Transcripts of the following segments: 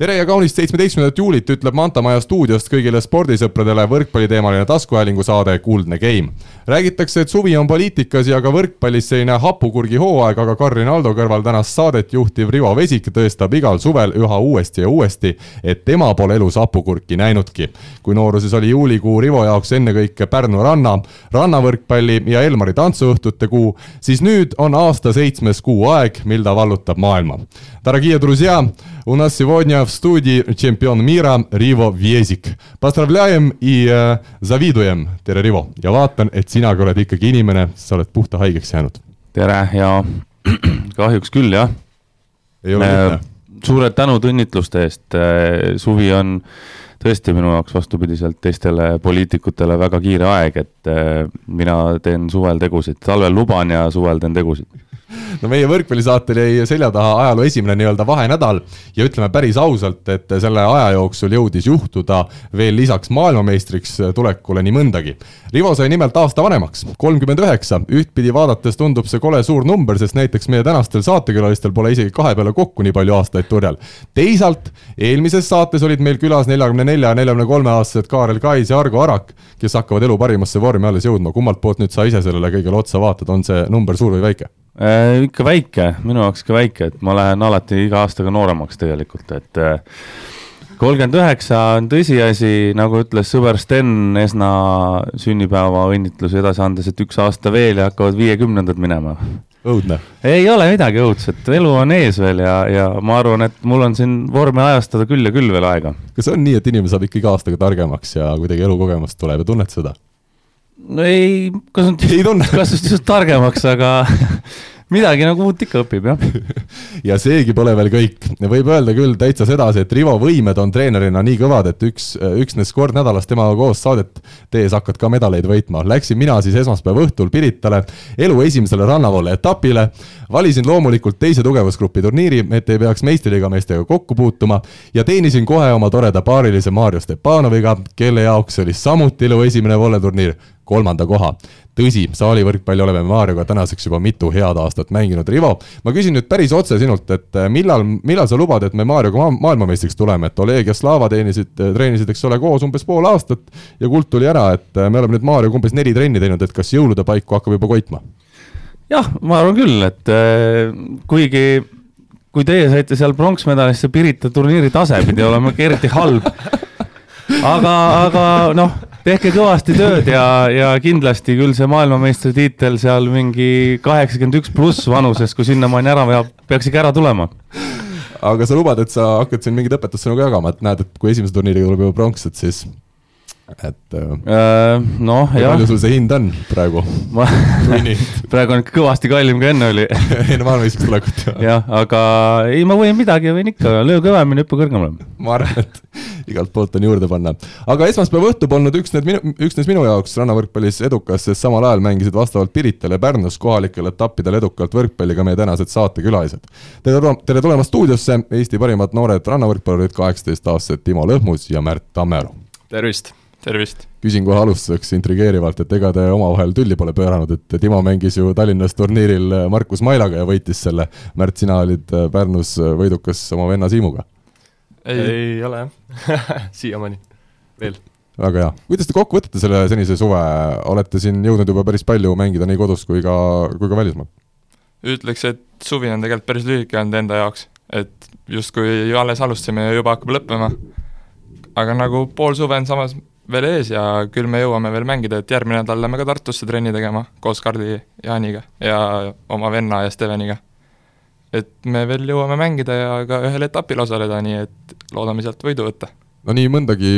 tere ja kaunist seitsmeteistkümnendat juulit ütleb Manta Maja stuudiost kõigile spordisõpradele võrkpalliteemaline taskuhäälingu saade Kuldne Game. räägitakse, et suvi on poliitikas ja ka võrkpallis selline hapukurgi hooaeg, aga Karin Aldo kõrval tänast saadet juhtiv Rivo Vesik tõestab igal suvel üha uuesti ja uuesti, et tema pole elus hapukurki näinudki. kui nooruses oli juulikuu Rivo jaoks ennekõike Pärnu ranna, rannavõrkpalli ja Elmari tantsuõhtute kuu, siis nüüd on aasta seitsmes kuu aeg, mil ta vallutab maailma. Dорогие друзья, у нас сегодня в студии чемпион мира Rivo Viesik. Поздравляем и äh, завидуем, tere Rivo ja vaatan, et sinagi oled ikkagi inimene, sa oled puhta haigeks jäänud. tere ja kahjuks küll jah. ei ole lihtne äh,. suured tänud õnnitluste eest, äh, suvi on tõesti minu jaoks vastupidiselt teistele poliitikutele väga kiire aeg, et äh, mina teen suvel tegusid, talvel luban ja suvel teen tegusid no meie võrkpallisaatel jäi selja taha ajaloo esimene nii-öelda vahenädal ja ütleme päris ausalt, et selle aja jooksul jõudis juhtuda veel lisaks maailmameistriks tulekule nii mõndagi. Rivo sai nimelt aasta vanemaks, kolmkümmend üheksa, ühtpidi vaadates tundub see kole suur number, sest näiteks meie tänastel saatekülalistel pole isegi kahe peale kokku nii palju aastaid turjal. teisalt, eelmises saates olid meil külas neljakümne nelja ja neljakümne kolme aastased Kaarel Kais ja Argo Arak, kes hakkavad elu parimasse vormi alles jõudma, kummalt poolt nüüd sa ise sellele kõigele otsa vaatad, on see number suur või väike? Äh, ikka väike, minu jaoks ikka väike, et ma lähen alati iga aastaga nooremaks tegelikult, et äh, kolmkümmend üheksa on tõsiasi, nagu ütles sõber Sten Esna sünnipäeva õnnitlusi edasi andes, et üks aasta veel ja hakkavad viiekümnendad minema. õudne. ei ole midagi õudset, elu on ees veel ja, ja ma arvan, et mul on siin vormi ajastada küll ja küll veel aega. kas on nii, et inimene saab ikka iga aastaga targemaks ja kuidagi elukogemust tuleb ja tunned seda? no ei, kas nüüd, kas just targemaks, aga midagi nagu uut ikka õpib, jah. ja seegi pole veel kõik. võib öelda küll täitsa sedasi, et Rivo võimed on treenerina nii kõvad, et üks, üksnes kord nädalas temaga koos saadet tehes hakkad ka medaleid võitma. Läksin mina siis esmaspäeva õhtul Piritale elu esimesele rannavoole etapile, valisin loomulikult teise tugevusgrupi turniiri, et ei peaks meistriliiga meestega kokku puutuma ja teenisin kohe oma toreda paarilise Mario Stepanoviga, kelle jaoks oli samuti elu esimene volleturniir kolmanda koha. tõsi, saalivõrkpalli oleme Marioga tänaseks juba mitu head aastat mänginud. Rivo, ma küsin nüüd päris otse sinult, et eh, millal, millal sa lubad, et me Marioga ma maailmameistriks tuleme, et Oleg ja Slava teenisid, eh, treenisid, eks ole, koos umbes pool aastat ja kuld tuli ära, et eh, me oleme nüüd Marioga umbes neli trenni teinud, et kas jõulude paiku hakkab juba koitma? jah, ma arvan küll, et kuigi kui teie saite seal pronksmedalisse Pirita turniiri tase pidi olema eriti halb. aga, aga noh tehke kõvasti tööd ja, ja kindlasti küll see maailmameistritiitel seal mingi kaheksakümmend üks pluss vanuses, kui sinnamaani ära veab, peaks ikka ära tulema. aga sa lubad, et sa hakkad siin mingeid õpetussõnu ka jagama, et näed, et kui esimese turniiriga tuleb juba pronks, et siis et äh, noh, jah. palju sul see hind on praegu ma praegu on kõvasti kallim kui enne oli enne maailmameistriks tulekut. jah, aga ei, ma võin midagi, võin ikka, löö kõvemini, hüppa kõrgemale. ma arvan, et igalt poolt on juurde panna. aga esmaspäeva õhtu polnud üksnes minu, üksnes minu jaoks rannavõrkpallis edukas, sest samal ajal mängisid vastavalt Pirital ja Pärnus kohalikel etappidel edukalt võrkpalli ka meie tänased saatekülalised. tere, tere tulemast stuudiosse, Eesti parimad noored rannavõrkpallurid, kaheksateistaastased Timo Lõhmus ja Märt Tammearu. tervist tervist! küsin kohe alustuseks intrigeerivalt, et ega te omavahel tülli pole pööranud, et Timo mängis ju Tallinnas turniiril Markus Mailaga ja võitis selle. Märt, sina olid Pärnus võidukas oma venna Siimuga. ei, ei ole jah siiamaani, veel. väga hea, kuidas te kokku võtate selle senise suve, olete siin jõudnud juba päris palju mängida nii kodus kui ka, kui ka välismaal? ütleks, et suvi on tegelikult päris lühike olnud enda jaoks, et justkui alles alustasime ja juba hakkab lõppema. aga nagu pool suve on samas veel ees ja küll me jõuame veel mängida, et järgmine nädal lähme ka Tartusse trenni tegema koos Kardi Jaaniga ja oma venna ja Steveniga. et me veel jõuame mängida ja ka ühel etapil osaleda, nii et loodame sealt võidu võtta no nii mõndagi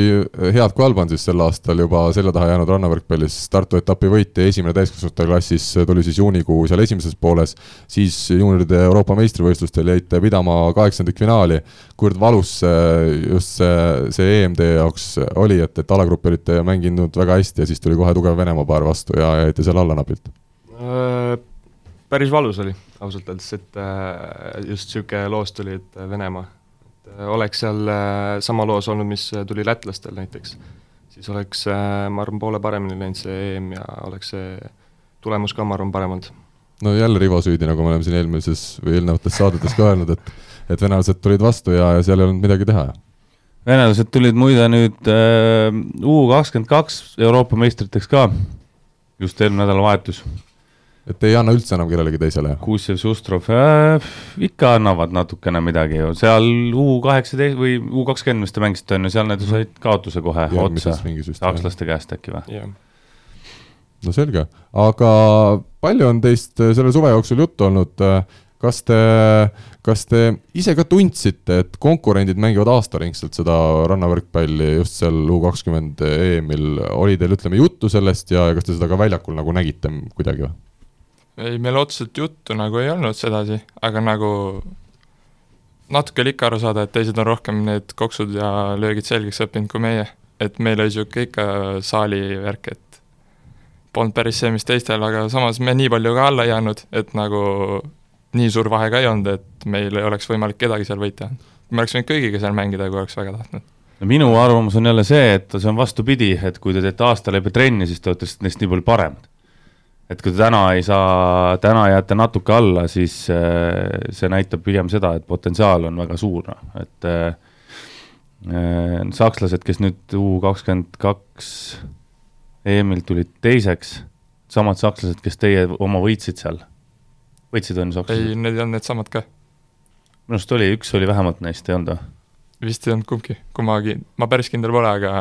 head kui halba on siis sel aastal juba selja taha jäänud rannavõrkpallis, Tartu etapi võit ja esimene täiskasvanute klassis tuli siis juunikuu seal esimeses pooles, siis juunioride Euroopa meistrivõistlustel jäite pidama kaheksandikfinaali. kuivõrd valus just see, see EM teie jaoks oli, et, et alagruppi olite mänginud väga hästi ja siis tuli kohe tugev Venemaa paar vastu ja jäite seal alla napilt? Äh, päris valus oli ausalt öeldes, et äh, just niisugune loos tuli, et Venemaa, oleks seal äh, sama loos olnud, mis tuli lätlastel näiteks, siis oleks, ma arvan, poole paremini läinud see EM ja oleks see tulemus ka, ma arvan, parem olnud. no jälle Rivo süüdi, nagu me oleme siin eelmises või eelnevates saadetes ka öelnud, et et venelased tulid vastu ja, ja seal ei olnud midagi teha. venelased tulid muide nüüd äh, U kakskümmend kaks Euroopa meistriteks ka, just eelmine nädalavahetus et ei anna üldse enam kellelegi teisele? Kuusev, Sustrov äh,, ikka annavad natukene midagi ju, seal U kaheksateist või U kakskümmend, mis te mängisite, on ju, seal need said kaotuse kohe Järgmises otsa, sakslaste käest äkki või? No selge, aga palju on teist selle suve jooksul juttu olnud, kas te, kas te ise ka tundsite, et konkurendid mängivad aastaringselt seda rannavõrkpalli just seal U kakskümmend EM-il, oli teil, ütleme, juttu sellest ja kas te seda ka väljakul nagu nägite kuidagi või? Ei, meil otseselt juttu nagu ei olnud sedasi, aga nagu natuke oli ikka aru saada, et teised on rohkem need koksud ja löögid selgeks õppinud kui meie. et meil oli niisugune ikka saali värk, et polnud päris see, mis teistel, aga samas me nii palju ka alla ei jäänud, et nagu nii suur vahe ka ei olnud, et meil ei oleks võimalik kedagi seal võita. me oleks võinud kõigiga seal mängida, kui oleks väga tahtnud. minu arvamus on jälle see, et see on vastupidi, et kui te teete aasta läbi trenni, siis te olete neist nii palju paremad et kui täna ei saa, täna jääte natuke alla, siis äh, see näitab pigem seda, et potentsiaal on väga suur, noh, et äh, äh, sakslased, kes nüüd U kakskümmend kaks EM-ilt tulid teiseks, samad sakslased, kes teie oma võitsid seal, võitsid on sakslased? ei, need ei olnud needsamad ka. minu arust oli, üks oli vähemalt neist, ei olnud või? vist ei olnud kumbki, kummagi, ma päris kindel pole, aga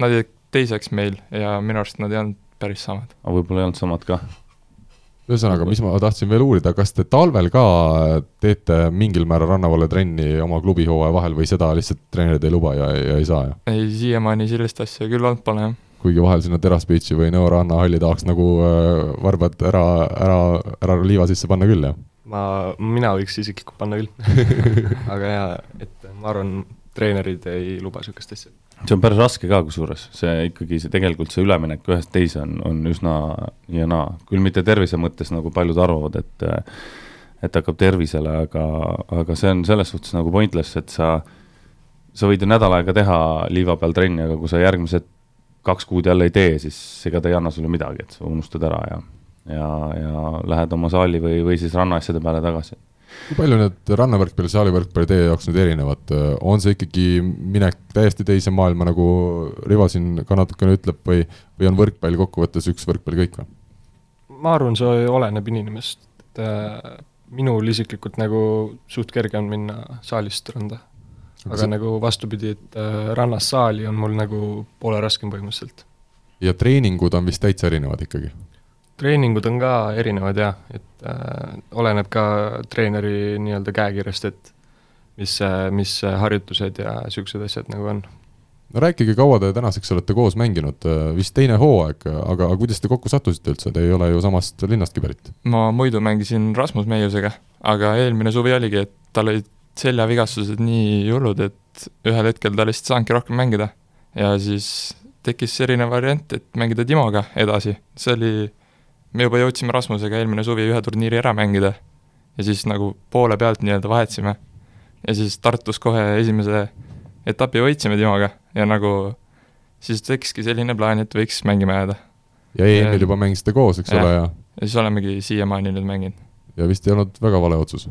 nad jäid teiseks meil ja minu arust nad ei olnud päris samad. aga võib-olla ei olnud samad ka? ühesõnaga, mis ma tahtsin veel uurida, kas te talvel ka teete mingil määral rannavalle trenni oma klubihooaja vahel või seda lihtsalt treenerid ei luba ja, ja ei saa, jah? ei, siiamaani sellist asja küll olnud pole, jah. kuigi vahel sinna Terras Beachi või Nõo rannahalli tahaks nagu äh, varbad ära, ära, ära liiva sisse panna küll, jah? ma, mina võiks isiklikult panna küll aga jaa, et ma arvan, treenerid ei luba niisugust asja see on päris raske ka kusjuures, see ikkagi, see tegelikult see üleminek ühest teise on, on üsna ja naa, küll mitte tervise mõttes, nagu paljud arvavad, et et hakkab tervisele, aga, aga see on selles suhtes nagu pointless, et sa, sa võid ju nädal aega teha liiva peal trenni, aga kui sa järgmised kaks kuud jälle ei tee, siis ega ta ei anna sulle midagi, et sa unustad ära ja ja, ja lähed oma saali või, või siis rannaasjade peale tagasi kui palju need rannavõrkpalli, saalivõrkpalli teie jaoks nüüd erinevad, on see ikkagi minek täiesti teise maailma, nagu Rivo siin ka natukene ütleb, või, või on võrkpall kokkuvõttes üks võrkpall kõik või? ma arvan, see oleneb inimesest, et äh, minul isiklikult nagu suht kerge on minna saalist randa. aga see... nagu vastupidi, et äh, rannast saali on mul nagu poole raskem põhimõtteliselt. ja treeningud on vist täitsa erinevad ikkagi? Treeningud on ka erinevad jah, et äh, oleneb ka treeneri nii-öelda käekirjast, et mis, mis harjutused ja niisugused asjad nagu on. no rääkige, kaua te tänaseks olete koos mänginud, vist teine hooaeg, aga, aga kuidas te kokku sattusite üldse, te ei ole ju samast linnastki pärit? ma muidu mängisin Rasmus Meiusega, aga eelmine suvi oligi, et tal olid seljavigastused nii hullud, et ühel hetkel ta lihtsalt ei saanudki rohkem mängida. ja siis tekkis selline variant, et mängida Timoga edasi, see oli me juba jõudsime Rasmusega eelmine suvi ühe turniiri ära mängida ja siis nagu poole pealt nii-öelda vahetasime. ja siis Tartus kohe esimese etapi võitsime Timoga ja nagu siis tekkiski selline plaan, et võiks mängima jääda. ja EM-il juba mängisite koos, eks ja. ole, ja? ja siis olemegi siiamaani nüüd mänginud. ja vist ei olnud väga vale otsus?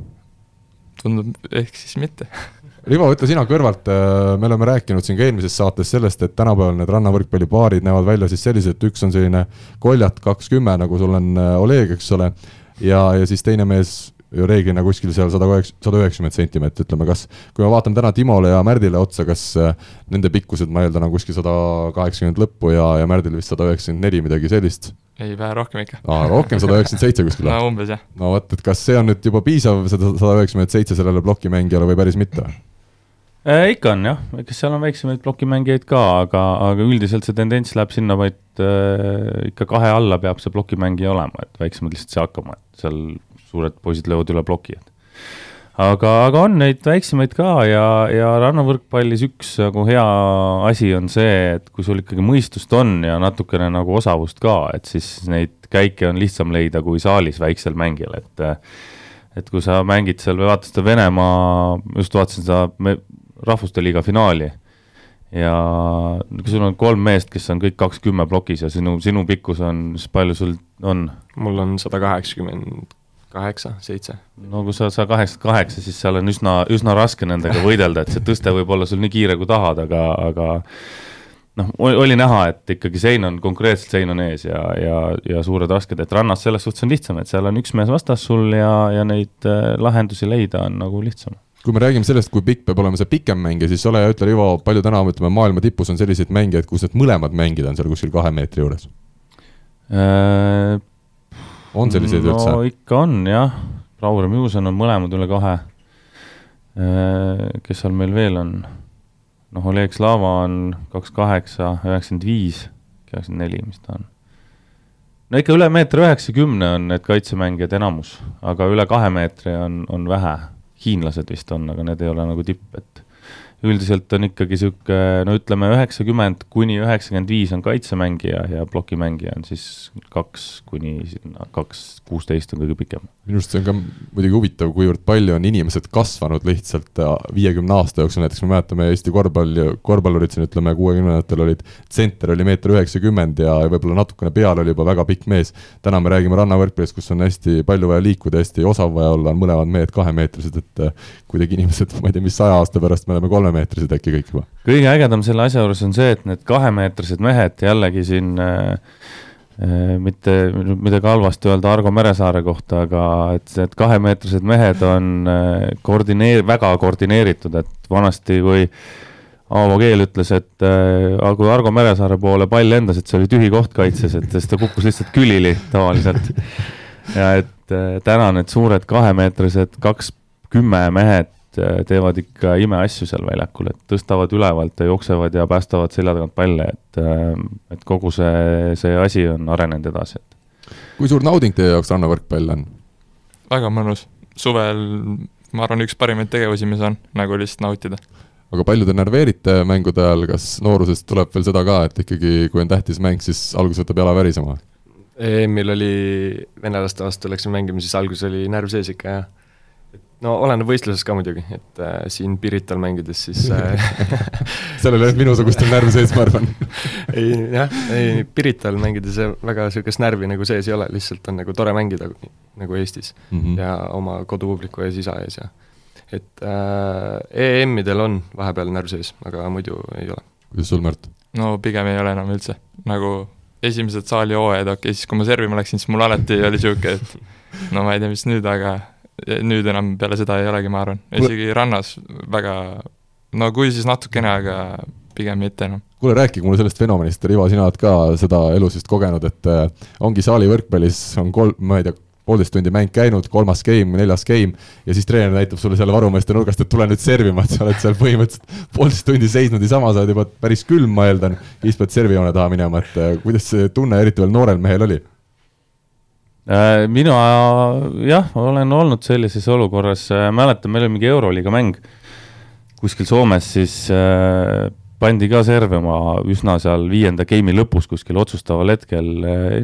tundub, ehk siis mitte Rivo, ütle sina kõrvalt, äh, me oleme rääkinud siin ka eelmises saates sellest, et tänapäeval need rannavõrkpallipaarid näevad välja siis sellised, et üks on selline koljat kakskümmend, nagu sul on äh, Oleg, eks ole, ja, ja siis teine mees ju reeglina kuskil seal sada üheksa, sada üheksakümmend sentimeetrit, ütleme, kas, kui me vaatame täna Timole ja Märdile otsa, kas äh, nende pikkused, ma eeldan, on kuskil sada kaheksakümmend lõppu ja, ja Märdil vist sada üheksakümmend neli, midagi sellist? ei, vähe rohkem ikka. aa, rohkem, sada üheksakümmend seitse kuskil no umbes, jah. no vot, et kas see on nüüd juba piisav, seda sada üheksakümmend seitse sellele plokimängijale või päris mitte? Äh, ikka on jah, eks seal on väiksemaid plokimängijaid ka, aga, aga üldiselt see tendents läheb sinna vaid äh, ikka kahe alla peab see plokimängija olema, et väiksemad lihtsalt ei saa hakkama, et seal suured poisid löövad üle ploki, et aga, aga on neid väiksemaid ka ja, ja rannavõrkpallis üks nagu hea asi on see, et kui sul ikkagi mõistust on ja natukene nagu osavust ka, et siis neid käike on lihtsam leida kui saalis väiksel mängijal, et et kui sa mängid seal või vaatasid seda Venemaa, just vaatasin seda rahvuste liiga finaali ja kui sul on kolm meest, kes on kõik kaks kümme plokis ja sinu, sinu pikkus on, siis palju sul on? mul on sada kaheksakümmend kaheksa, seitse. no kui sa, sa kaheksakümmend kaheksa, siis seal on üsna, üsna raske nendega võidelda, et see tõste võib olla sul nii kiire, kui tahad, aga, aga noh, oli näha, et ikkagi sein on, konkreetselt sein on ees ja, ja, ja suured rasked, et rannas selles suhtes on lihtsam, et seal on üks mees vastas sul ja, ja neid äh, lahendusi leida on nagu lihtsam kui me räägime sellest, kui pikk peab olema see pikem mängija, siis ole hea, ütle Rivo, palju täna ütleme maailma tipus on selliseid mängijaid, kus need mõlemad mängijad on seal kuskil kahe meetri juures äh,? on selliseid no, üldse? ikka on jah, ja Musen on mõlemad üle kahe äh,. kes seal meil veel on? noh, Oleg Slava on kaks kaheksa, üheksakümmend viis, üheksakümmend neli, mis ta on no ikka üle meetri üheksakümne on need kaitsemängijad enamus, aga üle kahe meetri on, on vähe hiinlased vist on, aga need ei ole nagu tipp, et üldiselt on ikkagi niisugune, no ütleme, üheksakümmend kuni üheksakümmend viis on kaitsemängija ja plokimängija on siis kaks kuni sinna kaks kuusteist on kõige pikem. minu arust see on ka muidugi huvitav, kuivõrd palju on inimesed kasvanud lihtsalt äh, viiekümne aasta jooksul, näiteks me mäletame Eesti korvpalli, korvpallurid siin ütleme kuuekümnendatel olid, tsenter oli meeter üheksakümmend ja võib-olla natukene peal oli juba väga pikk mees. täna me räägime rannavõrkpallist, kus on hästi palju vaja liikuda, hästi osav vaja olla, on mõlemad mehed kahemeetrised, et äh, kuidagi inimesed, ma ei tea, mis saja aasta pärast me oleme kolmemeetrised äkki kõik juba. kõige ägedam selle asja juures on see, et need kahemeetrised mehed jällegi siin äh, äh mitte midagi halvasti öelda Argo Meresaare kohta, aga et need kahemeetrised mehed on äh, koordineer-, väga koordineeritud, et vanasti, kui Aavo Keel ütles, et äh, kui Argo Meresaare poole pall lendas, et see oli tühi koht kaitses, et siis ta kukkus lihtsalt külili tavaliselt. ja et äh, täna need suured kahemeetrised kaks kümme mehed teevad ikka imeasju seal väljakul, et tõstavad ülevalt ja jooksevad ja päästavad selja tagant palle, et, äh, et kogu see, see asi on arenenud edasi, et. kui suur nauding teie jaoks rannavõrkpall on? väga mõnus, suvel ma arvan, üks parimaid tegevusi, mis on, nagu lihtsalt nautida. aga palju te närveerite mängude ajal, kas noorusest tuleb veel seda ka, et ikkagi, kui on tähtis mäng, siis alguses võtab jala värisema? EM-il oli venelaste vastu läksime mängima, siis alguses oli närv sees ikka ja no oleneb võistlusest ka muidugi, et äh, siin Pirital mängides siis äh, seal oli ainult minusugustel närv sees, ma arvan ei jah, ei Pirital mängides väga niisugust närvi nagu sees ei ole, lihtsalt on nagu tore mängida nagu Eestis mm -hmm. ja oma kodupubliku ees, isa ees ja et äh, EM-idel on vahepeal närv sees, aga muidu ei ole. kuidas sul, Märt? no pigem ei ole enam üldse, nagu esimesed saali hooajad, okei okay,, siis kui ma servima läksin, siis mul alati oli niisugune, et no ma ei tea, mis nüüd, aga nüüd enam peale seda ei olegi, ma arvan, isegi rannas väga, no kui siis natukene, aga pigem mitte enam. kuule, rääkige mulle sellest fenomenist, Rivo, sina oled ka seda elus vist kogenud, et äh, ongi saali võrkpallis on kolm, ma ei tea, poolteist tundi mäng käinud, kolmas game, neljas game ja siis treener näitab sulle seal varumeeste nurgast, et tule nüüd servima, et sa oled seal põhimõtteliselt poolteist tundi seisnud niisama, sa oled juba päris külm, ma eeldan, siis pead servijoone taha minema, et äh, kuidas see tunne eriti veel noorel mehel oli? Äh, mina jah, olen olnud sellises olukorras, äh, mäletan, meil oli mingi Euroliiga mäng kuskil Soomes, siis äh, pandi ka servima üsna seal viienda game'i lõpus kuskil otsustaval hetkel,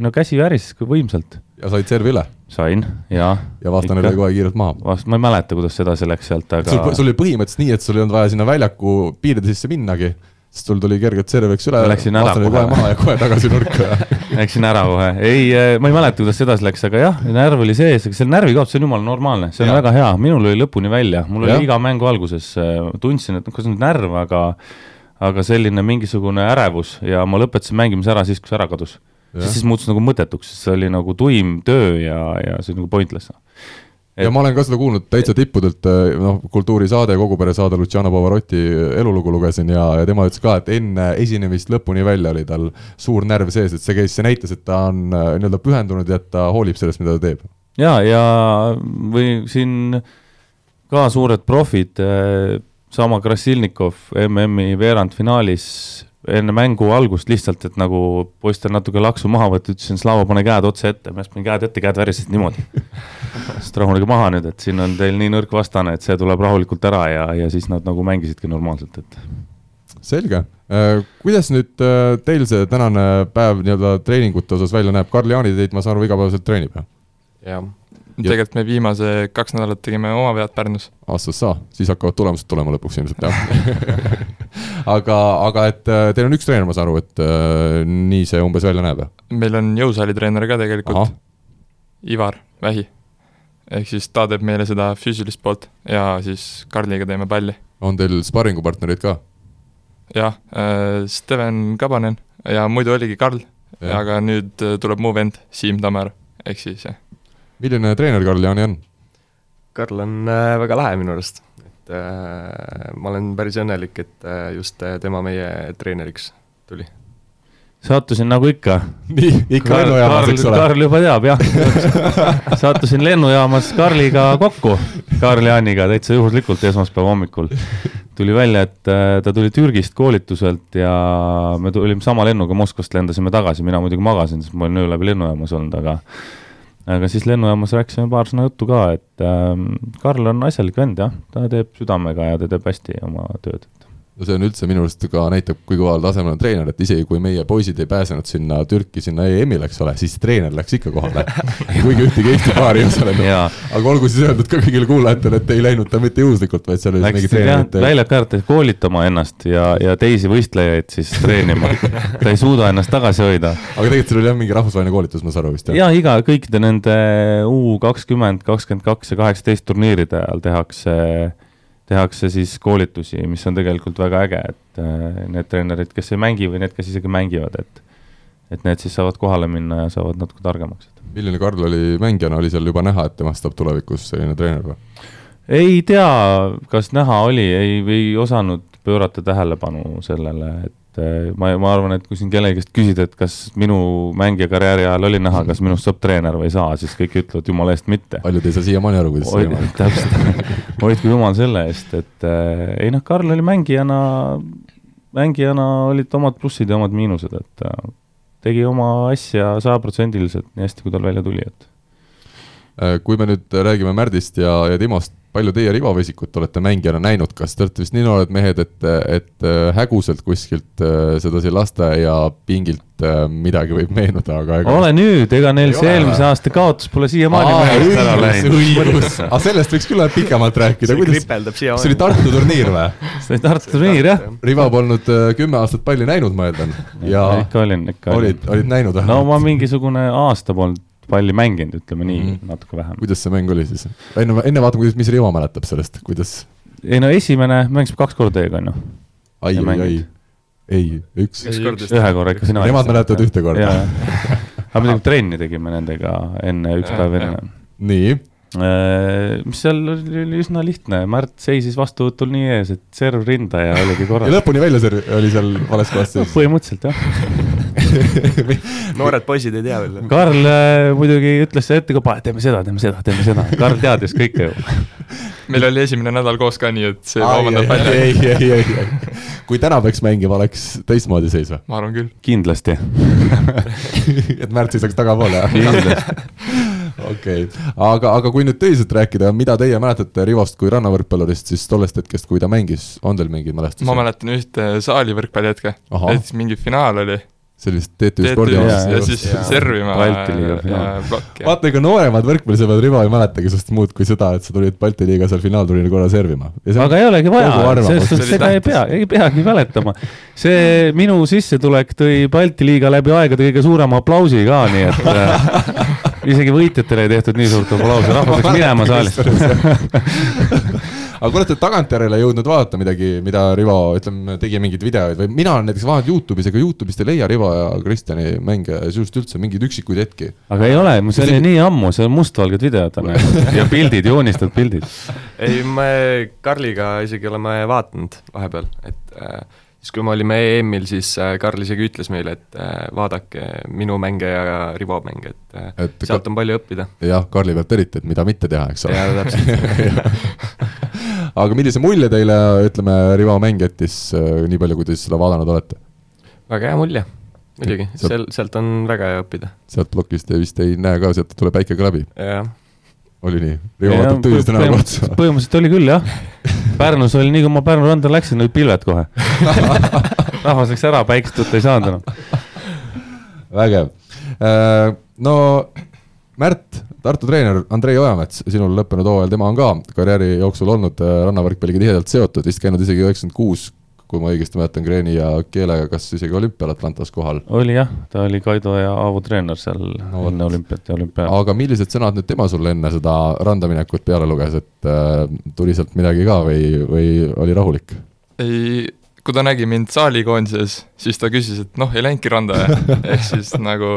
no käsi värises võimsalt. ja said servi üle? sain, jaa. ja vastane lõi kohe kiirelt maha? vast-, ma ei mäleta, kuidas edasi läks sealt, aga sul, sul oli põhimõtteliselt nii, et sul ei olnud vaja sinna väljaku piiride sisse minnagi sest sul tuli kergelt serv, eks üle, vastane kohe. maha ja kohe tagasi nurka. Läksin ära kohe, ei, äh, ma ei mäleta, kuidas edasi läks, aga jah, närv oli sees, aga see närvikaotus on jumala normaalne, see on ja. väga hea, minul oli lõpuni välja, mul ja. oli iga mängu alguses, äh, tundsin, et noh, kas nüüd närv, aga aga selline mingisugune ärevus ja ma lõpetasin mängimise ära siis, kui see ära kadus. siis, siis muutus nagu mõttetuks, see oli nagu tuim töö ja, ja see oli nagu pointless ja ma olen ka seda kuulnud täitsa tippudelt, eh, noh, kultuurisaade, kogu pere saade, Luciano Pavarotti elulugu lugesin ja, ja tema ütles ka, et enne esinemist lõpuni välja oli tal suur närv sees, et see käis, see näitas, et ta on eh, nii-öelda pühendunud ja et ta hoolib sellest, mida ta teeb. ja, ja või siin ka suured profid, eh, sama Krasilnikov MM-i veerandfinaalis enne mängu algust lihtsalt, et nagu poistel natuke laksu maha võtta, ütlesin, Slava, pane käed otse ette, ma just panin käed ette, käed värisesid niimoodi. sest rahunege maha nüüd, et siin on teil nii nõrk vastane, et see tuleb rahulikult ära ja, ja siis nad nagu mängisidki normaalselt, et. selge, äh, kuidas nüüd äh, teil see tänane päev nii-öelda treeningute osas välja näeb, Karl-Jaani teid, ma saan aru, igapäevaselt treenib, jah? jah, tegelikult me viimase kaks nädalat tegime oma vead Pärnus. aastas saa, siis hakkavad tulemused tulema lõpuks ilmselt jah. aga, aga et äh, teil on üks treener, ma saan aru, et äh, nii see umbes välja näeb, meil on jõusaali treener ka tegelikult Ivar Vähi. ehk siis ta teeb meile seda füüsilist poolt ja siis Karliga teeme palli. on teil sparringupartnerid ka? jah äh,, Steven Kabanen ja muidu oligi Karl, aga nüüd äh, tuleb mu vend Siim Tammer, ehk siis jah. Milline treener Karl Jaani on? Karl on äh, väga lahe minu arust, et äh, ma olen päris õnnelik, et äh, just äh, tema meie treeneriks tuli. sattusin nagu ikka. eks ole? Karl juba teab jah. sattusin lennujaamas Karliga kokku, Karl Jaaniga täitsa juhuslikult esmaspäeva hommikul. tuli välja, et äh, ta tuli Türgist koolituselt ja me tulime sama lennuga Moskvast lendasime tagasi, mina muidugi magasin, sest ma olin öö läbi lennujaamas olnud, aga aga siis lennujaamas rääkisime paar sõna juttu ka, et ähm, Karl on asjalik vend jah, ta teeb südamega ja ta teeb hästi oma tööd. No see on üldse minu arust ka näitab, kui kõval tasemel on treener, et isegi kui meie poisid ei pääsenud sinna Türki, sinna EM-ile, eks ole, siis treener läks ikka kohale. kuigi ühtegi Eesti paari ei osalenud. jaa, aga olgu siis öeldud ka kõigile kuulajatele, et ei läinud ta mitte juhuslikult, vaid seal oli mingi treenerite väljaka äärde koolitama ennast ja, ja teisi võistlejaid siis treenima. ta ei suuda ennast tagasi hoida. aga tegelikult seal oli jah mingi rahvusvaheline koolitus, ma saan aru vist jah? ja iga, kõikide nende U kakskümmend, kakskümmend kaks ja kaheksateist turniiride ajal tehakse, tehakse siis koolitusi, mis on tegelikult väga äge, et äh, need treenerid, kes ei mängi või need, kes isegi mängivad, et et need siis saavad kohale minna ja saavad natuke targemaks. milline Karl oli mängijana, oli seal juba näha, et temast saab tulevikus selline treener või? ei tea, kas näha oli, ei, ei osanud pöörata tähelepanu sellele, et ma, ma arvan, et kui siin kellegi käest küsida, et kas minu mängijakarjääri ajal oli näha, kas minust saab treener või ei saa, siis kõik ütlevad jumala eest mitte. paljud ei saa siiamaani aru, kuidas see võimalik. täpselt, hoidku jumal selle eest, et äh, ei noh, Karl oli mängijana, mängijana olid omad plussid ja omad miinused, et äh, tegi oma asja sajaprotsendiliselt nii hästi, kui tal välja tuli, et Äh, kui me nüüd räägime Märdist ja, ja Timost, palju teie ribavesikut olete mängijana näinud, kas te olete vist nii noored mehed, et, et äh, häguselt kuskilt äh, sedasi lasteaiapingilt äh, midagi võib meenuda, aga ega ole nüüd, ega neil Ei see ole. eelmise aasta kaotus pole siiamaani õigus, aga sellest võiks küll pikemalt rääkida, see kuidas, see oli. Tartu turniir või? see oli Tartu turniir jah? Rivo polnud kümme aastat palli näinud, ma eeldan, ja ikka olin, ikka olin olid, olid näinud no ma mingisugune aasta polnud palli mänginud, ütleme nii mm, -hmm. natuke vähem. kuidas see mäng oli siis? enne, enne vaatame, kuidas, mis Rivo mäletab sellest, kuidas ei no esimene, mängisime kaks korda teiega onju, ai, Ja ai, ai mängid., ei, üks. Ühe korra ikka sina. Nemad mäletavad ühte korda. aga muidugi trenni tegime nendega enne, üks päev enne. nii, mis seal oli, oli üsna lihtne, Märt seisis vastuvõtul nii ees, et serv rinda ja oligi ja korras. lõpuni välja see oli seal vales kohas sees. põhimõtteliselt jah. noored poisid ei tea veel. Karl äh, muidugi ütles ette ka, teeme seda, teeme seda, teeme seda. Karl teadis kõike ju. meil oli esimene nädal koos ka nii, et see ei, vabandab välja. ei, ei, ei, ei, kui täna peaks mängima, oleks teistmoodi seis või? ma arvan küll. kindlasti. et Märt seisaks tagapool, jah? kindlasti. okei, aga, aga kui nüüd tõsiselt rääkida, mida teie mäletate Rivost kui rannavõrkpallurist, siis tollest hetkest, kui ta mängis, on teil mingeid mälestusi? ma mäletan ühte saali võrkpallihetke, et mingi finaal oli. Sellist TTÜ Jaa, ja just, siis jaa. servima Balti liiga ja finaal. plokk ja vaata, ega nooremad võrkpallisõbrad Rivo ei mäletagi sinust muud kui seda, et sa tulid Balti liiga seal finaalturniiri korra servima. aga ei olegi vaja selles See suhtes seda ei pea, ei peagi mäletama. see minu sissetulek tõi Balti liiga läbi aegade kõige suurema aplausi ka, nii et äh, isegi võitjatele ei tehtud nii suurt aplausi, rahvas läks minema saalist. aga kui olete tagantjärele jõudnud vaadata midagi, mida Rivo, ütleme, tegi mingeid videoid või mina olen näiteks vaadanud Youtube'is, ega Youtube'ist ei leia Rivo ja Kristjani mänge sinust üldse mingeid üksikuid hetki. aga ei ole, see oli nii ammu, see on mustvalged videod on ja pildid, joonistatud pildid. ei, me Karliga isegi oleme vaadanud vahepeal, et äh, siis kui me olime EM-il, siis äh, Karl isegi ütles meile, et äh, vaadake minu mänge ja Rivo mänge, et, äh, Et sealt on palju õppida. jah, Karli pealt eriti, et mida mitte teha, eks ole. jaa, täpselt. aga millise mulje teile, ütleme, Rivo mäng jättis, nii palju, kui te seda vaadanud olete? väga hea mulje, muidugi, seal, sealt on väga hea õppida, sealt plokist te vist ei näe ka, sealt tuleb päike ka läbi, jah. Oli nii? Rivo vaatab tõsiselt näoga otsa. põhimõtteliselt oli küll jah. Pärnus oli nii, kui ma Pärnu randa läksin, olid pilved kohe. rahvas läks ära, päikest võtta ei saanud enam. vägev. no Märt, Tartu treener Andrei Ojamets, sinul lõppenud hooajal, tema on ka karjääri jooksul olnud äh, rannavõrkpalliga tihedalt seotud, vist käinud isegi üheksakümmend kuus, kui ma õigesti mäletan, Kreeni ja Keelega, kas isegi olümpial Atlantas kohal. oli jah, ta oli Kaido ja Aavo treener seal no, enne olümpiat ja olümpia. aga millised sõnad nüüd tema sulle enne seda randa minekut peale luges, et äh, tuli sealt midagi ka või, või oli rahulik? ei, kui ta nägi mind saalikoondises, siis ta küsis, et noh, ei läinudki randa ja ehk siis nagu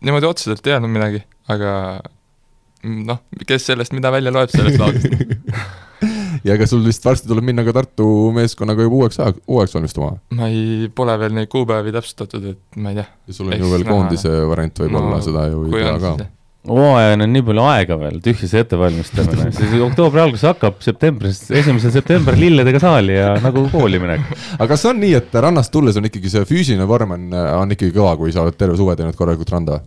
niimoodi otseselt ei öelnud midagi, aga noh, kes sellest mida välja loeb sellest laudist ja ega sul vist varsti tuleb minna ka Tartu meeskonnaga juba uueks ajaks, uueks valmistuma? ma ei, pole veel neid kuupäevi täpsustatud, et ma ei tea. ja sul on ju veel koondise variant võib-olla no,, seda ju ei tea ka hooajani on nii palju aega veel, tühja see ettevalmistamine, siis oktoobri algus hakkab septembris, esimesel septembril lilledega saali ja nagu kooli minek. aga kas on nii, et rannast tulles on ikkagi see füüsiline vorm on, on ikkagi kõva, kui sa oled terve suve teinud korralikult randa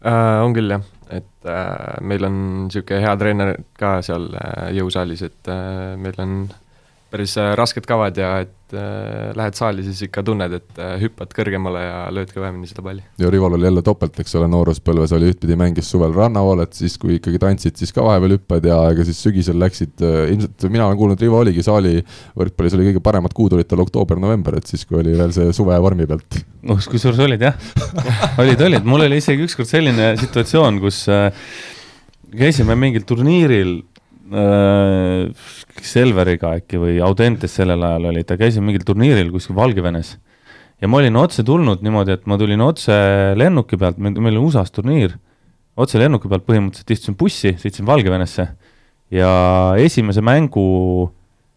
äh,? on küll jah, et äh, meil on niisugune hea treener ka seal äh, jõusaalis, et äh, meil on päris äh, rasked kavad ja et äh, lähed saali, siis ikka tunned, et äh, hüppad kõrgemale ja lööd kõvemini seda palli. ja Rival oli jälle topelt, eks ole, nooruspõlves oli ühtpidi mängis suvel rannavoolet, siis kui ikkagi tantsid, siis ka vahepeal hüppad ja ega siis sügisel läksid äh,, ilmselt mina olen kuulnud, Rivo oligi saali võrkpallis oli kõige paremad kuud olid tal oktoober-november, et siis, kui oli veel see suve vormi pealt. noh, kusjuures olid jah olid, olid, mul oli isegi ükskord selline situatsioon, kus äh, käisime mingil turniiril äh, Selveriga äkki või Audentes sellel ajal oli, ta käis mingil turniiril kuskil Valgevenes. ja ma olin otse tulnud niimoodi, et ma tulin otse lennuki pealt, meil oli USA-s turniir, otse lennuki pealt põhimõtteliselt istusin bussi, sõitsin Valgevenesse ja esimese mängu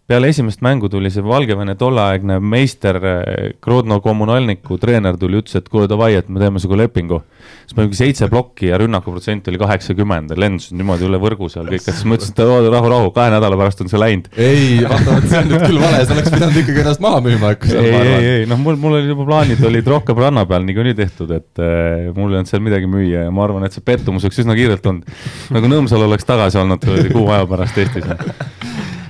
peale esimest mängu tuli see Valgevene tolleaegne meister eh, Grodno kommunalniku treener tuli, ütles, et kuule davai, et me teeme sinuga lepingu. siis me mingi seitse plokki ja rünnakuprotsent oli kaheksakümmend ja lendasin niimoodi üle võrgu seal kõik, siis ma ütlesin, et rahu, rahu, kahe nädala pärast on see läinud. ei, vaata, see on nüüd küll vale, sa oleks pidanud ikkagi ennast maha müüma äkki seal. ei, ei, ei, noh, mul, mul olid juba plaanid olid rohkem ranna peal niikuinii tehtud, et äh, mul ei olnud seal midagi müüa ja ma arvan, et see pettumus oleks üsna kiirelt tulnud. nagu Nõmsalu oleks tagasi olnud kuu aja pärast Eestis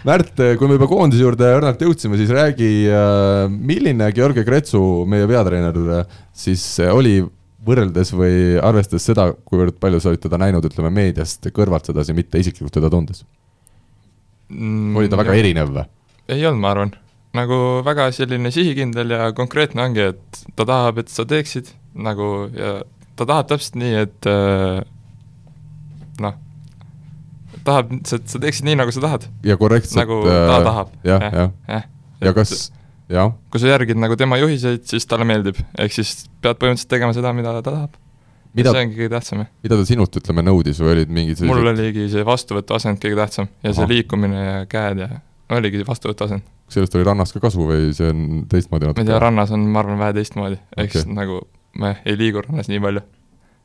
Märt, kui me juba koondise juurde õrnalt jõudsime, siis räägi, äh, milline Georgi Kretsu, meie peatreener, siis oli võrreldes või arvestades seda, kuivõrd palju sa olid teda näinud, ütleme meediast kõrvalt sedasi, mitte isiklikult teda tundes mm,? oli ta väga jah. erinev või? ei olnud, ma arvan. nagu väga selline sihikindel ja konkreetne ongi, et ta tahab, et sa teeksid nagu ja ta tahab täpselt nii, et äh, noh tahab, sa, sa teeksid nii, nagu sa tahad. ja korrektselt. nagu ta äh, tahab. jah, jah. ja, ja kas, jah. kui sa järgid nagu tema juhiseid, siis talle meeldib, ehk siis pead põhimõtteliselt tegema seda, mida ta tahab. Mida, see ongi kõige tähtsam. mida ta sinult, ütleme, nõudis või olid mingid sellised... mul oligi see vastuvõtuasend kõige tähtsam ja Aha. see liikumine ja käed ja oligi vastuvõtuasend. kas sellest oli rannas ka kasu või see on teistmoodi natuke? ma ei tea, rannas on, ma arvan, vähe teistmoodi, ehk okay. siis nagu ma ei liigu rannas nii palju.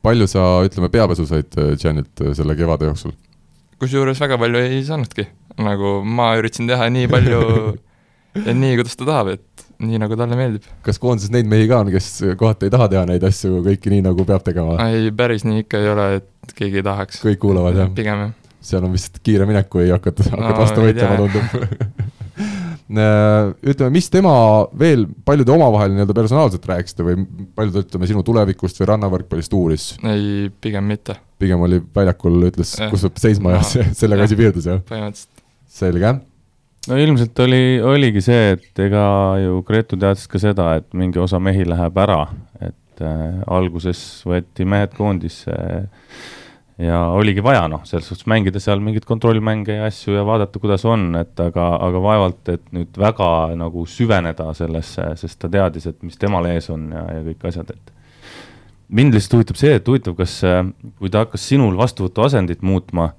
palju sa, ütleme, peapesu said Janilt äh, selle kevade jooksul? Kusjuures väga palju ei saanudki, nagu ma üritasin teha nii palju ja nii, kuidas ta tahab, et nii, nagu talle meeldib. kas koondises neid mehi ka on, kes kohati ei taha teha neid asju kõiki nii, nagu peab tegema? ei, päris nii ikka ei ole, et keegi ei tahaks. kõik kuulavad, jah? pigem, jah. seal on vist kiire minek, kui hakkad, hakkad no, vastu võitlema, tundub ütleme, mis tema veel, palju te omavahel nii-öelda personaalselt rääkisite või palju ta, ütleme, sinu tulevikust või rannavõrkpallist uuris? ei, pigem mitte. pigem oli väljakul, ütles, kus peab seisma ja, ja sellega asi piirdus, jah? põhimõtteliselt. selge. no ilmselt oli, oligi see, et ega ju Gretu teadis ka seda, et mingi osa mehi läheb ära, et äh, alguses võeti mehed koondisse äh, ja oligi vaja noh, selles suhtes mängida seal mingeid kontrollmänge ja asju ja vaadata, kuidas on, et aga, aga vaevalt, et nüüd väga nagu süveneda sellesse, sest ta teadis, et mis temal ees on ja, ja kõik asjad, et mind lihtsalt huvitab see, et huvitav, kas, kui ta hakkas sinul vastuvõtuasendit muutma,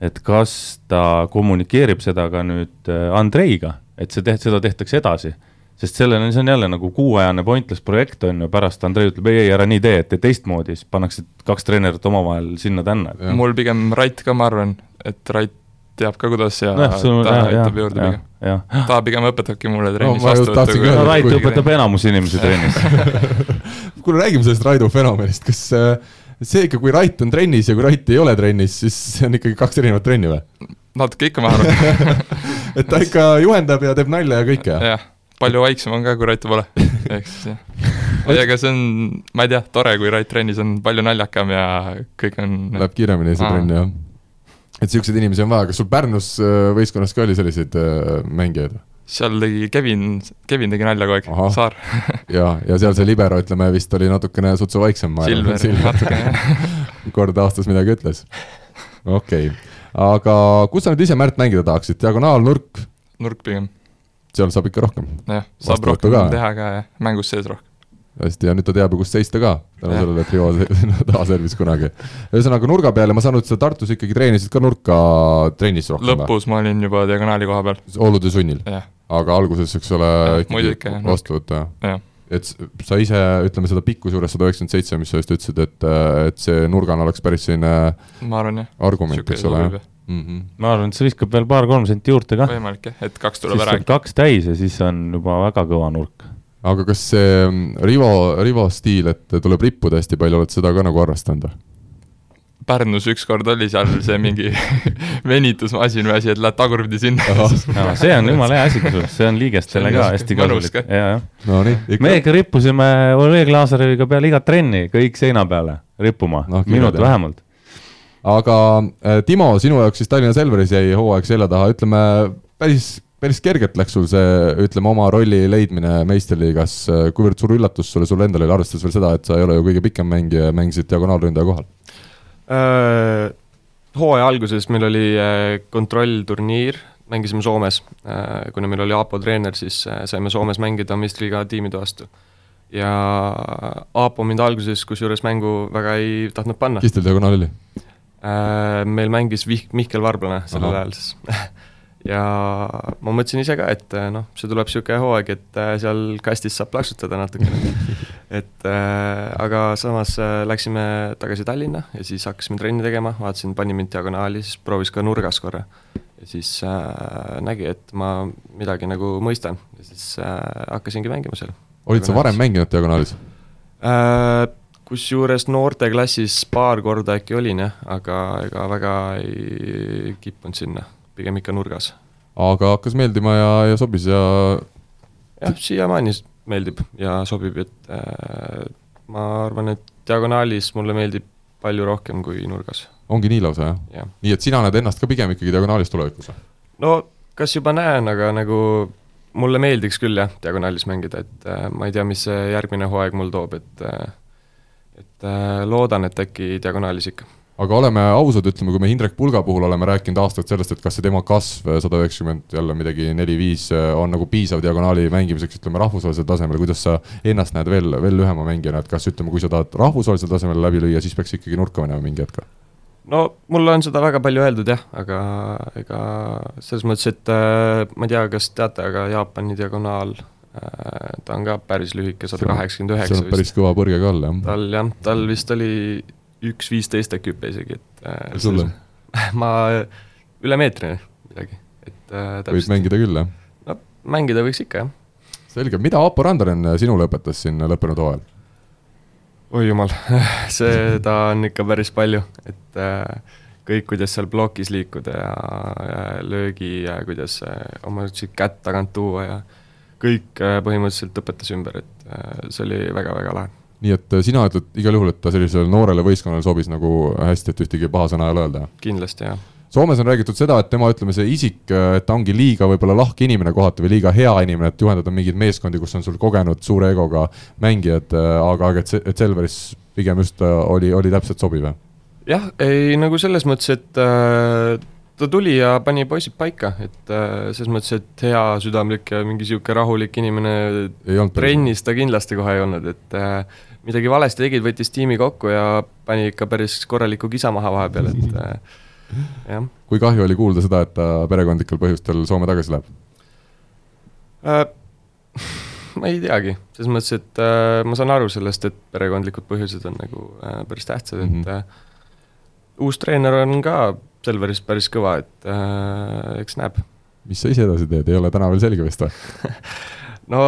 et kas ta kommunikeerib seda ka nüüd äh, Andreiga, et see teht-, seda tehtakse edasi sest sellel on, see on jälle nagu kuuajane pointless projekt on ju, pärast Andrei ütleb ei, ei ära nii tee, et tee teistmoodi, siis pannakse kaks treenerit omavahel sinna-tänna. mul pigem Rait ka, ma arvan, et Rait teab ka, kuidas ja no, sul, ta aitab juurde ja, pigem. ta pigem õpetabki mulle trennis no, vastu. no Rait õpetab enamus inimesi trennis kuule, räägime sellest Raido fenomenist, kas äh, see ikka, kui Rait on trennis ja kui Rait ei ole trennis, siis see on ikkagi kaks erinevat trenni või? natuke ikka, ma arvan et ta ikka juhendab ja teeb nalja ja kõike? jah palju vaiksem on ka, kui Raitu pole, ehk siis jah ei, aga see on, ma ei tea, tore, kui Rait trennis on palju naljakam ja kõik on Läheb kiiremini see trenn jah. et siukseid inimesi on vaja, kas sul Pärnus äh, võistkonnas ka oli selliseid äh, mängijaid? seal tegi Kevin, Kevin tegi nalja kogu aeg, Saar, ja, ja seal see libero, ütleme vist oli natukene sutsu vaiksem. Silver, natukene. kord aastas midagi ütles. okei okay., aga kus sa nüüd ise Märt mängida tahaksid, diagonaal, nurk, nurk pigem, seal saab ikka rohkem. jah, saab Vastuvõttu rohkem ka. teha ka ja mängus sees rohkem. hästi, ja nüüd ta teab ju, kus seista ka, tänu Jah. sellele, et Rivo taha servis kunagi. ühesõnaga nurga peale, ma saan aru, et sa Tartus ikkagi treenisid ka nurka trennis rohkem või? lõpus ma olin juba diagonaali koha peal, olude sunnil, jah, aga alguses, eks ole Jah,, muidu ikka, jah, vastuvõtt jah. jah. et sa ise, ütleme seda pikkuse juures sada üheksakümmend seitse, mis sa just ütlesid, et, et see nurgana oleks päris selline ma arvan jah, argument, eks ole sobib,, mm -hmm. ma arvan, et see viskab veel paar-kolm senti juurde kah. võimalik jah, et kaks siis tuleb ära saab. kaks täis ja siis on juba väga kõva nurk. aga kas see mm, Rivo, Rivo stiil, et tuleb rippuda hästi palju, oled seda ka nagu arvestanud või? Pärnus ükskord oli seal see mingi venitusmasin või asi, et lähed tagurpidi sinna. No, see on jumala hea asi kusjuures, see on liigestele See on ka hästi kasulik. ka. ja, jah. Nonii, me ikka ikka rippusime Oleg Lazareviga peale igat trenni kõik seina peale rippuma no,, minut vähemalt. Aga äh, Timo, sinu jaoks siis Tallinna Selveris jäi hooaeg selja taha, ütleme päris, päris kergelt läks sul see, ütleme oma rolli leidmine meistriliigas, kuivõrd suur üllatus sulle, sulle endale oli, arvestades veel seda, et sa ei ole ju kõige pikem mängija, mängisid diagonaalründaja kohal. Äh, hooaja alguses meil oli äh, kontrollturniir, mängisime Soomes. kuna meil oli Aapo treener, siis äh, saime Soomes mängida meistriliiga tiimide vastu. ja Aapo mind alguses kusjuures mängu väga ei tahtnud panna. kes teil diagonaal oli? Meil mängis Vih-, Mihkel Varblane sellel ajal siis. ja ma mõtlesin ise ka, et äh, noh, see tuleb niisugune hooaeg, et äh, seal kastis saab plaksutada natukene. et äh, aga samas äh, läksime tagasi Tallinna ja siis hakkasime trenni tegema, vaatasin, pani mind diagonaali, siis proovis ka nurgas korra. ja siis äh, nägi, et ma midagi nagu mõistan ja siis äh, hakkasingi mängima seal. olid sa varem mänginud diagonaalis? Äh, kusjuures noorteklassis paar korda äkki olin jah, aga ega väga ei kippunud sinna, pigem ikka nurgas. aga hakkas meeldima ja, ja sobis ja jah, siiamaani meeldib ja sobib, et äh, ma arvan, et diagonaalis mulle meeldib palju rohkem kui nurgas, ongi nii lausa, jah? jah. nii et sina näed ennast ka pigem ikkagi diagonaalis tulevikus no kas juba näen, aga nagu mulle meeldiks küll jah, diagonaalis mängida, et äh, ma ei tea, mis see järgmine hooaeg mul toob, et äh, et äh, loodan, et äkki diagonaalis ikka aga oleme ausad, ütleme, kui me Hindrek Pulga puhul oleme rääkinud aastaid sellest, et kas see tema kasv sada üheksakümmend jälle midagi neli-viis on nagu piisav diagonaali mängimiseks, ütleme rahvusvahelisel tasemel, kuidas sa ennast näed veel, veel lühema mängijana, et kas ütleme, kui sa tahad rahvusvahelisel tasemel läbi lüüa, siis peaks ikkagi nurka minema mingi hetk? no mulle on seda väga palju öeldud jah, aga ega selles mõttes, et äh, ma ei tea, kas teate, aga Jaapani diagonaal äh,, ta on ka päris lühike, sada kaheksakümmend üheksa on päris vist. kõva põrge ka all, jah. tal jah, tal vist oli üks viisteist äkki hüpe isegi, et äh, sulle?? ma üle meetri midagi, et äh, võid täpselt, mängida küll, jah. no mängida võiks ikka jah. selge, mida Aapo Randaren sinule õpetas siin lõppenud hooajal? oi jumal, seda on ikka päris palju, et äh, kõik, kuidas seal plokis liikuda ja, ja löögi ja kuidas äh, oma siukest kätt tagant tuua ja kõik äh, põhimõtteliselt õpetas ümber, et äh, see oli väga-väga lahe. nii et äh, sina ütled igal juhul, et ta sellisele noorele võistkonnale sobis nagu hästi, et ühtegi paha sõna ei ole öelda? kindlasti jah, Soomes on räägitud seda, et tema, ütleme see isik, et ta ongi liiga võib-olla lahke inimene kohati või liiga hea inimene, et juhendada mingeid meeskondi, kus on sul kogenud suure egoga mängijad, aga, aga et et Selveris pigem just oli, oli täpselt sobiv, jah? jah, ei nagu selles mõttes, et äh, ta tuli ja pani poisid paika, et äh, selles mõttes, et hea südamlik ja mingi sihuke rahulik inimene trennis ta kindlasti kohe ei olnud, et äh, midagi valesti tegid, võttis tiimi kokku ja pani ikka päris korraliku kisa maha vahepeal, et äh, jah kui kahju oli kuulda seda, et ta perekondlikel põhjustel Soome tagasi läheb? äh,. ma ei teagi, selles mõttes, et äh, ma saan aru sellest, et perekondlikud põhjused on nagu äh, päris tähtsad, et Mhm. mm -hmm. äh, uus treener on ka Selveris päris kõva, et äh, eks näeb. mis sa ise edasi teed, ei ole täna veel selge vist või? no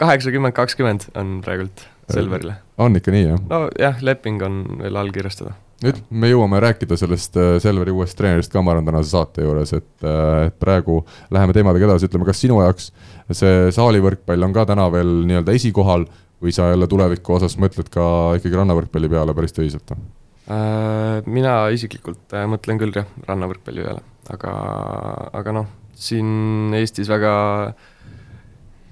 kaheksakümmend, kakskümmend on praegult Selverile. on ikka nii, jah? nojah, leping on veel allkirjastada. nüüd me jõuame rääkida sellest äh, Selveri uuest treenerist ka, ma arvan, tänase saate juures, et, et praegu läheme teemadega edasi, ütleme, kas sinu jaoks see saalivõrkpall on ka täna veel nii-öelda esikohal või sa jälle tuleviku osas mõtled ka ikkagi rannavõrkpalli peale päris tõsiselt? Äh, mina isiklikult äh, mõtlen küll jah, rannavõrkpalli peale, aga, aga noh, siin Eestis väga,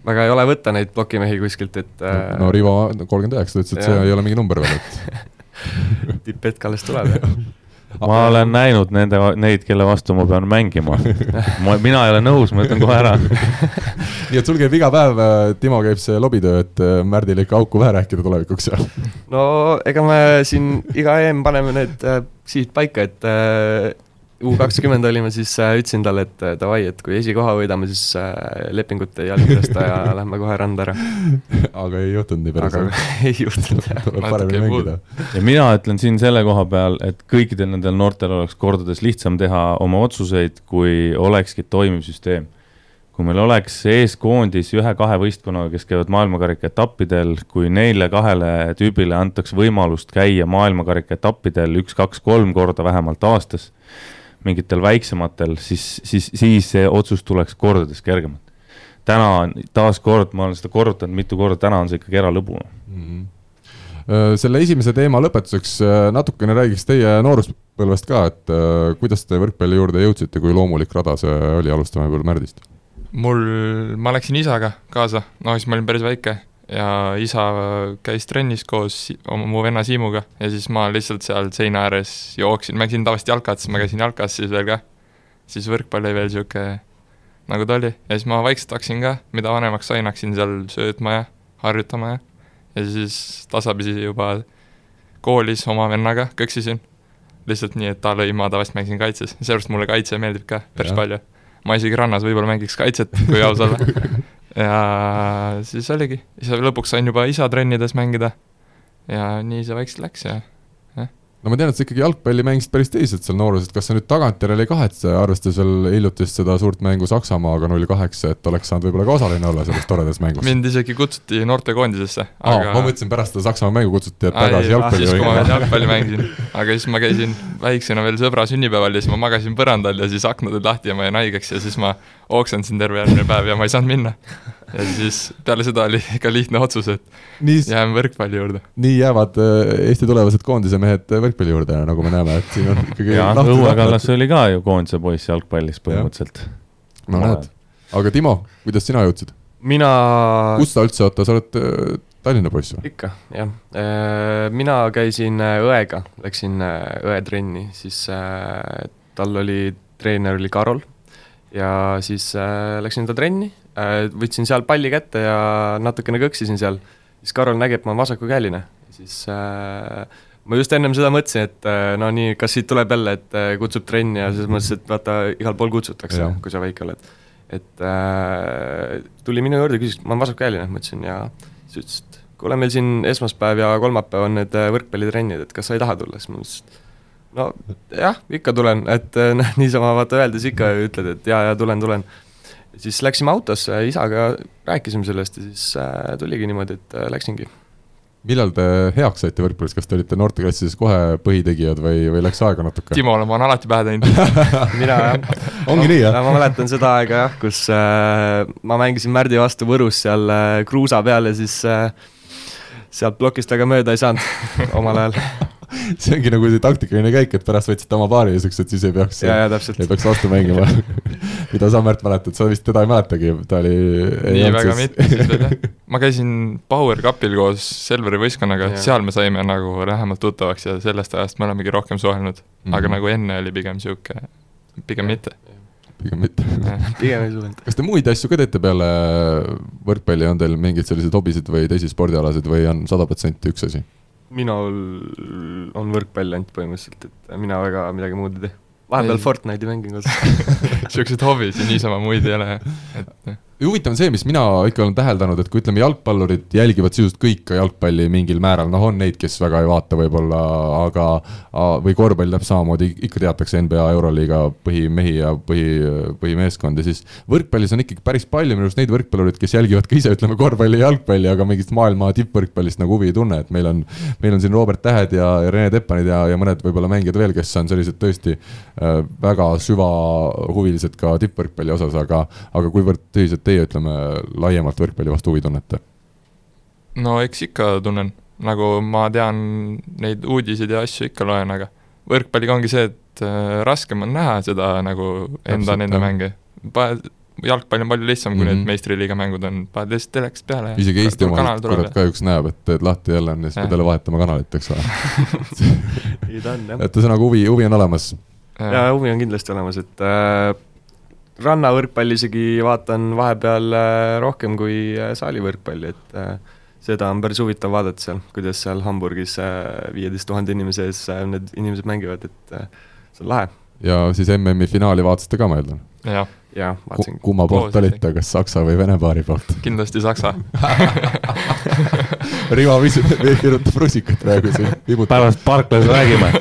väga ei ole võtta neid plokimehi kuskilt, et äh, no Rivo kolmkümmend üheksa, ta ütles, et see ei ole mingi number veel, et tipphetk alles tuleb, ma olen näinud nende, neid, kelle vastu ma pean mängima. ma, mina ei ole nõus, ma ütlen kohe ära nii et sul käib iga päev, äh, Timo, käib see lobitöö, et äh, Märdile ikka auku pähe rääkida tulevikuks seal? no ega me siin iga EM paneme need äh, sihid paika, et U kakskümmend olime, siis äh, ütlesin talle, et äh, davai, et kui esikoha võidame, siis äh, lepingut ei tõsta ja lähme kohe randa ära. aga ei juhtunud nii päris? aga ei juhtunud jah. tuleb paremini mängida. ja mina ütlen siin selle koha peal, et kõikidel nendel noortel oleks kordades lihtsam teha oma otsuseid, kui olekski toimiv süsteem. kui meil oleks eeskoondis ühe-kahe võistkonnaga, kes käivad maailmakarika etappidel, kui neile kahele tüübile antaks võimalust käia maailmakarika etappidel üks-kaks-kolm korda vähemalt aastas mingitel väiksematel, siis, siis, siis see otsus tuleks kordades kergemalt. täna on taaskord, ma olen seda korrutanud mitu korda, täna on see ikkagi eralõbu mm. -hmm selle esimese teema lõpetuseks natukene räägiks teie nooruspõlvest ka, et kuidas te võrkpalli juurde jõudsite, kui loomulik rada see oli, alustame võib-olla Märdist. mul, ma läksin isaga kaasa, no siis ma olin päris väike ja isa käis trennis koos oma, mu venna Siimuga ja siis ma lihtsalt seal seina ääres jooksin, mängisin tavaliselt jalkat, siis ma käisin jalkas siis veel ka. siis võrkpall oli veel niisugune, nagu ta oli, ja siis ma vaikselt hakkasin ka, mida vanemaks sain, hakkasin seal söötma ja harjutama ja ja siis tasapisi juba koolis oma vennaga kõksisin. lihtsalt nii, et ta lõi, ma tavaliselt mängisin kaitses, seepärast mulle kaitse meeldib ka päris ja. palju. ma isegi rannas võib-olla mängiks kaitset, kui aus olla ja siis oligi, siis lõpuks sain juba isa trennides mängida. Ja nii see vaikselt läks ja no ma tean, et sa ikkagi jalgpalli mängisid päris tõsiselt seal nooruses, et kas sa nüüd tagantjärele ei kahetse, arvestades hiljutist seda suurt mängu Saksamaaga null kaheksa, et oleks saanud võib-olla ka osaline olla selles toredas mängus? mind isegi kutsuti noortekoondisesse aga.... ma mõtlesin pärast seda Saksamaa mängu kutsuti, et tagasi jalgpalli siis, kui ma veel jalgpalli mängisin, aga siis ma käisin väiksena veel sõbra sünnipäeval ja siis ma magasin põrandal ja siis aknad olid lahti ja ma jäin haigeks ja siis ma oksendasin terve järgmine päev ja ma ei saanud minna ja siis peale seda oli ikka lihtne otsus, et nii, jääme võrkpalli juurde. nii jäävad äh, Eesti tulevased koondise mehed äh, võrkpalli juurde, nagu me näeme, et siin on ikkagi jah, Õue Kallas oli ka ju koondise poiss jalgpallis põhimõtteliselt. no näed, aga Timo, kuidas sina jõudsid? mina kust sa üldse, oota, sa oled äh, Tallinna poiss või? ikka, jah. mina käisin õega, läksin õetrenni, siis tal oli, treener oli Karol ja siis läksin ta trenni Äh, võtsin seal palli kätte ja natukene kõksisin seal, siis Karol nägi, et ma olen vasakukäeline, siis äh, ma just ennem seda mõtlesin, et äh, no nii, kas siit tuleb jälle, et äh, kutsub trenni ja siis mõtlesin, et vaata, igal pool kutsutakse, kui sa väike oled. et äh, tuli minu juurde, küsis, ma olen vasakukäeline, ma ütlesin ja siis ütles, et kuule, meil siin esmaspäev ja kolmapäev on need äh, võrkpallitrennid, et kas sa ei taha tulla, siis ma mõtlesin, et no jah, ikka tulen, et noh, niisama vaata öeldes ikka ütled, et jaa, jaa, tulen, tulen siis läksime autosse, isaga rääkisime sellest ja siis äh, tuligi niimoodi, et äh, läksingi. millal te heaks saite võrkpallis, kas te olite noorteklassides kohe põhitegijad või, või läks aega natuke? Timole ma olen alati pähe teinud mina jah. ongi nii jah? ma mäletan seda aega jah, kus äh, ma mängisin Märdi vastu Võrus seal äh, kruusa peal ja siis äh, sealt plokist väga mööda ei saanud omal ajal see ongi nagu see taktikaline käik, et pärast võtsite oma paariliseks, et siis ei peaks, ei peaks vastu mängima mida sa, Märt, mäletad, sa vist teda ei mäletagi, ta oli. nii väga siis... mitte siis veel jah. ma käisin Power Cupil koos Selveri võistkonnaga, seal me saime nagu lähemalt tuttavaks ja sellest ajast me olemegi rohkem suhelnud mm, -hmm. aga nagu enne oli pigem sihuke, pigem ja. mitte pigem mitte pigem ei suhelnud. kas te muid asju ka teete peale võrkpalli, on teil mingeid selliseid hobisid või teisi spordialasid või on sada protsenti üks asi? Minul on võrkpall ainult põhimõtteliselt, et mina väga midagi muud ei tee. vahepeal Fortnite'i mängin ka Siukseid hobisid niisama muid ei ole, et huvitav on see, mis mina ikka olen täheldanud, et kui ütleme, jalgpallurid jälgivad sisuliselt kõik ka jalgpalli mingil määral, noh, on neid, kes väga ei vaata võib-olla, aga või korvpall täpselt samamoodi, ikka teatakse NBA, Euroliiga põhimehi ja põhi, põhimeeskondi, siis võrkpallis on ikkagi päris palju minu arust neid võrkpallureid, kes jälgivad ka ise, ütleme, korvpalli ja jalgpalli, aga mingist maailma tippvõrkpallist nagu huvi ei tunne, et meil on, meil on siin Robert Tähed ja, ja Rene Teppanid ja, ja mõned võib-olla mängijad veel, kes on sellised tõesti äh, väga süvahuvilised ka tippvõrkpalli osas, aga, aga kuivõrd tõsiselt teie, ütleme, laiemalt võrkpalli vastu huvi tunnete? no eks ikka tunnen, nagu ma tean neid uudiseid ja asju ikka loen, aga võrkpalliga ongi see, et äh, raskem on näha seda nagu enda nende mänge. jalgpall on palju lihtsam, kui Mhm. need meistriliiga mängud on, paned lihtsalt telekast peale isegi Eesti tuleb kurat kahjuks näeb, et teed lahti jälle on ja siis pead jälle vahetama kanalit, eks ole. et ühesõnaga huvi, huvi on olemas. ja huvi on kindlasti olemas, et äh, rannavõrkpalli isegi vaatan vahepeal äh, rohkem kui äh, saalivõrkpalli, et äh, seda on päris huvitav vaadata seal, kuidas seal Hamburgis viieteist tuhande inimese ees need inimesed mängivad, et see on lahe. ja siis MM-i finaali vaatasite ka, ma eeldan? jah, jaa, vaatasin. kumma poolt olite, kas Saksa või Vene paari poolt? kindlasti Saksa Rivo kirjutab rusikat praegu siin, pärast parklas räägime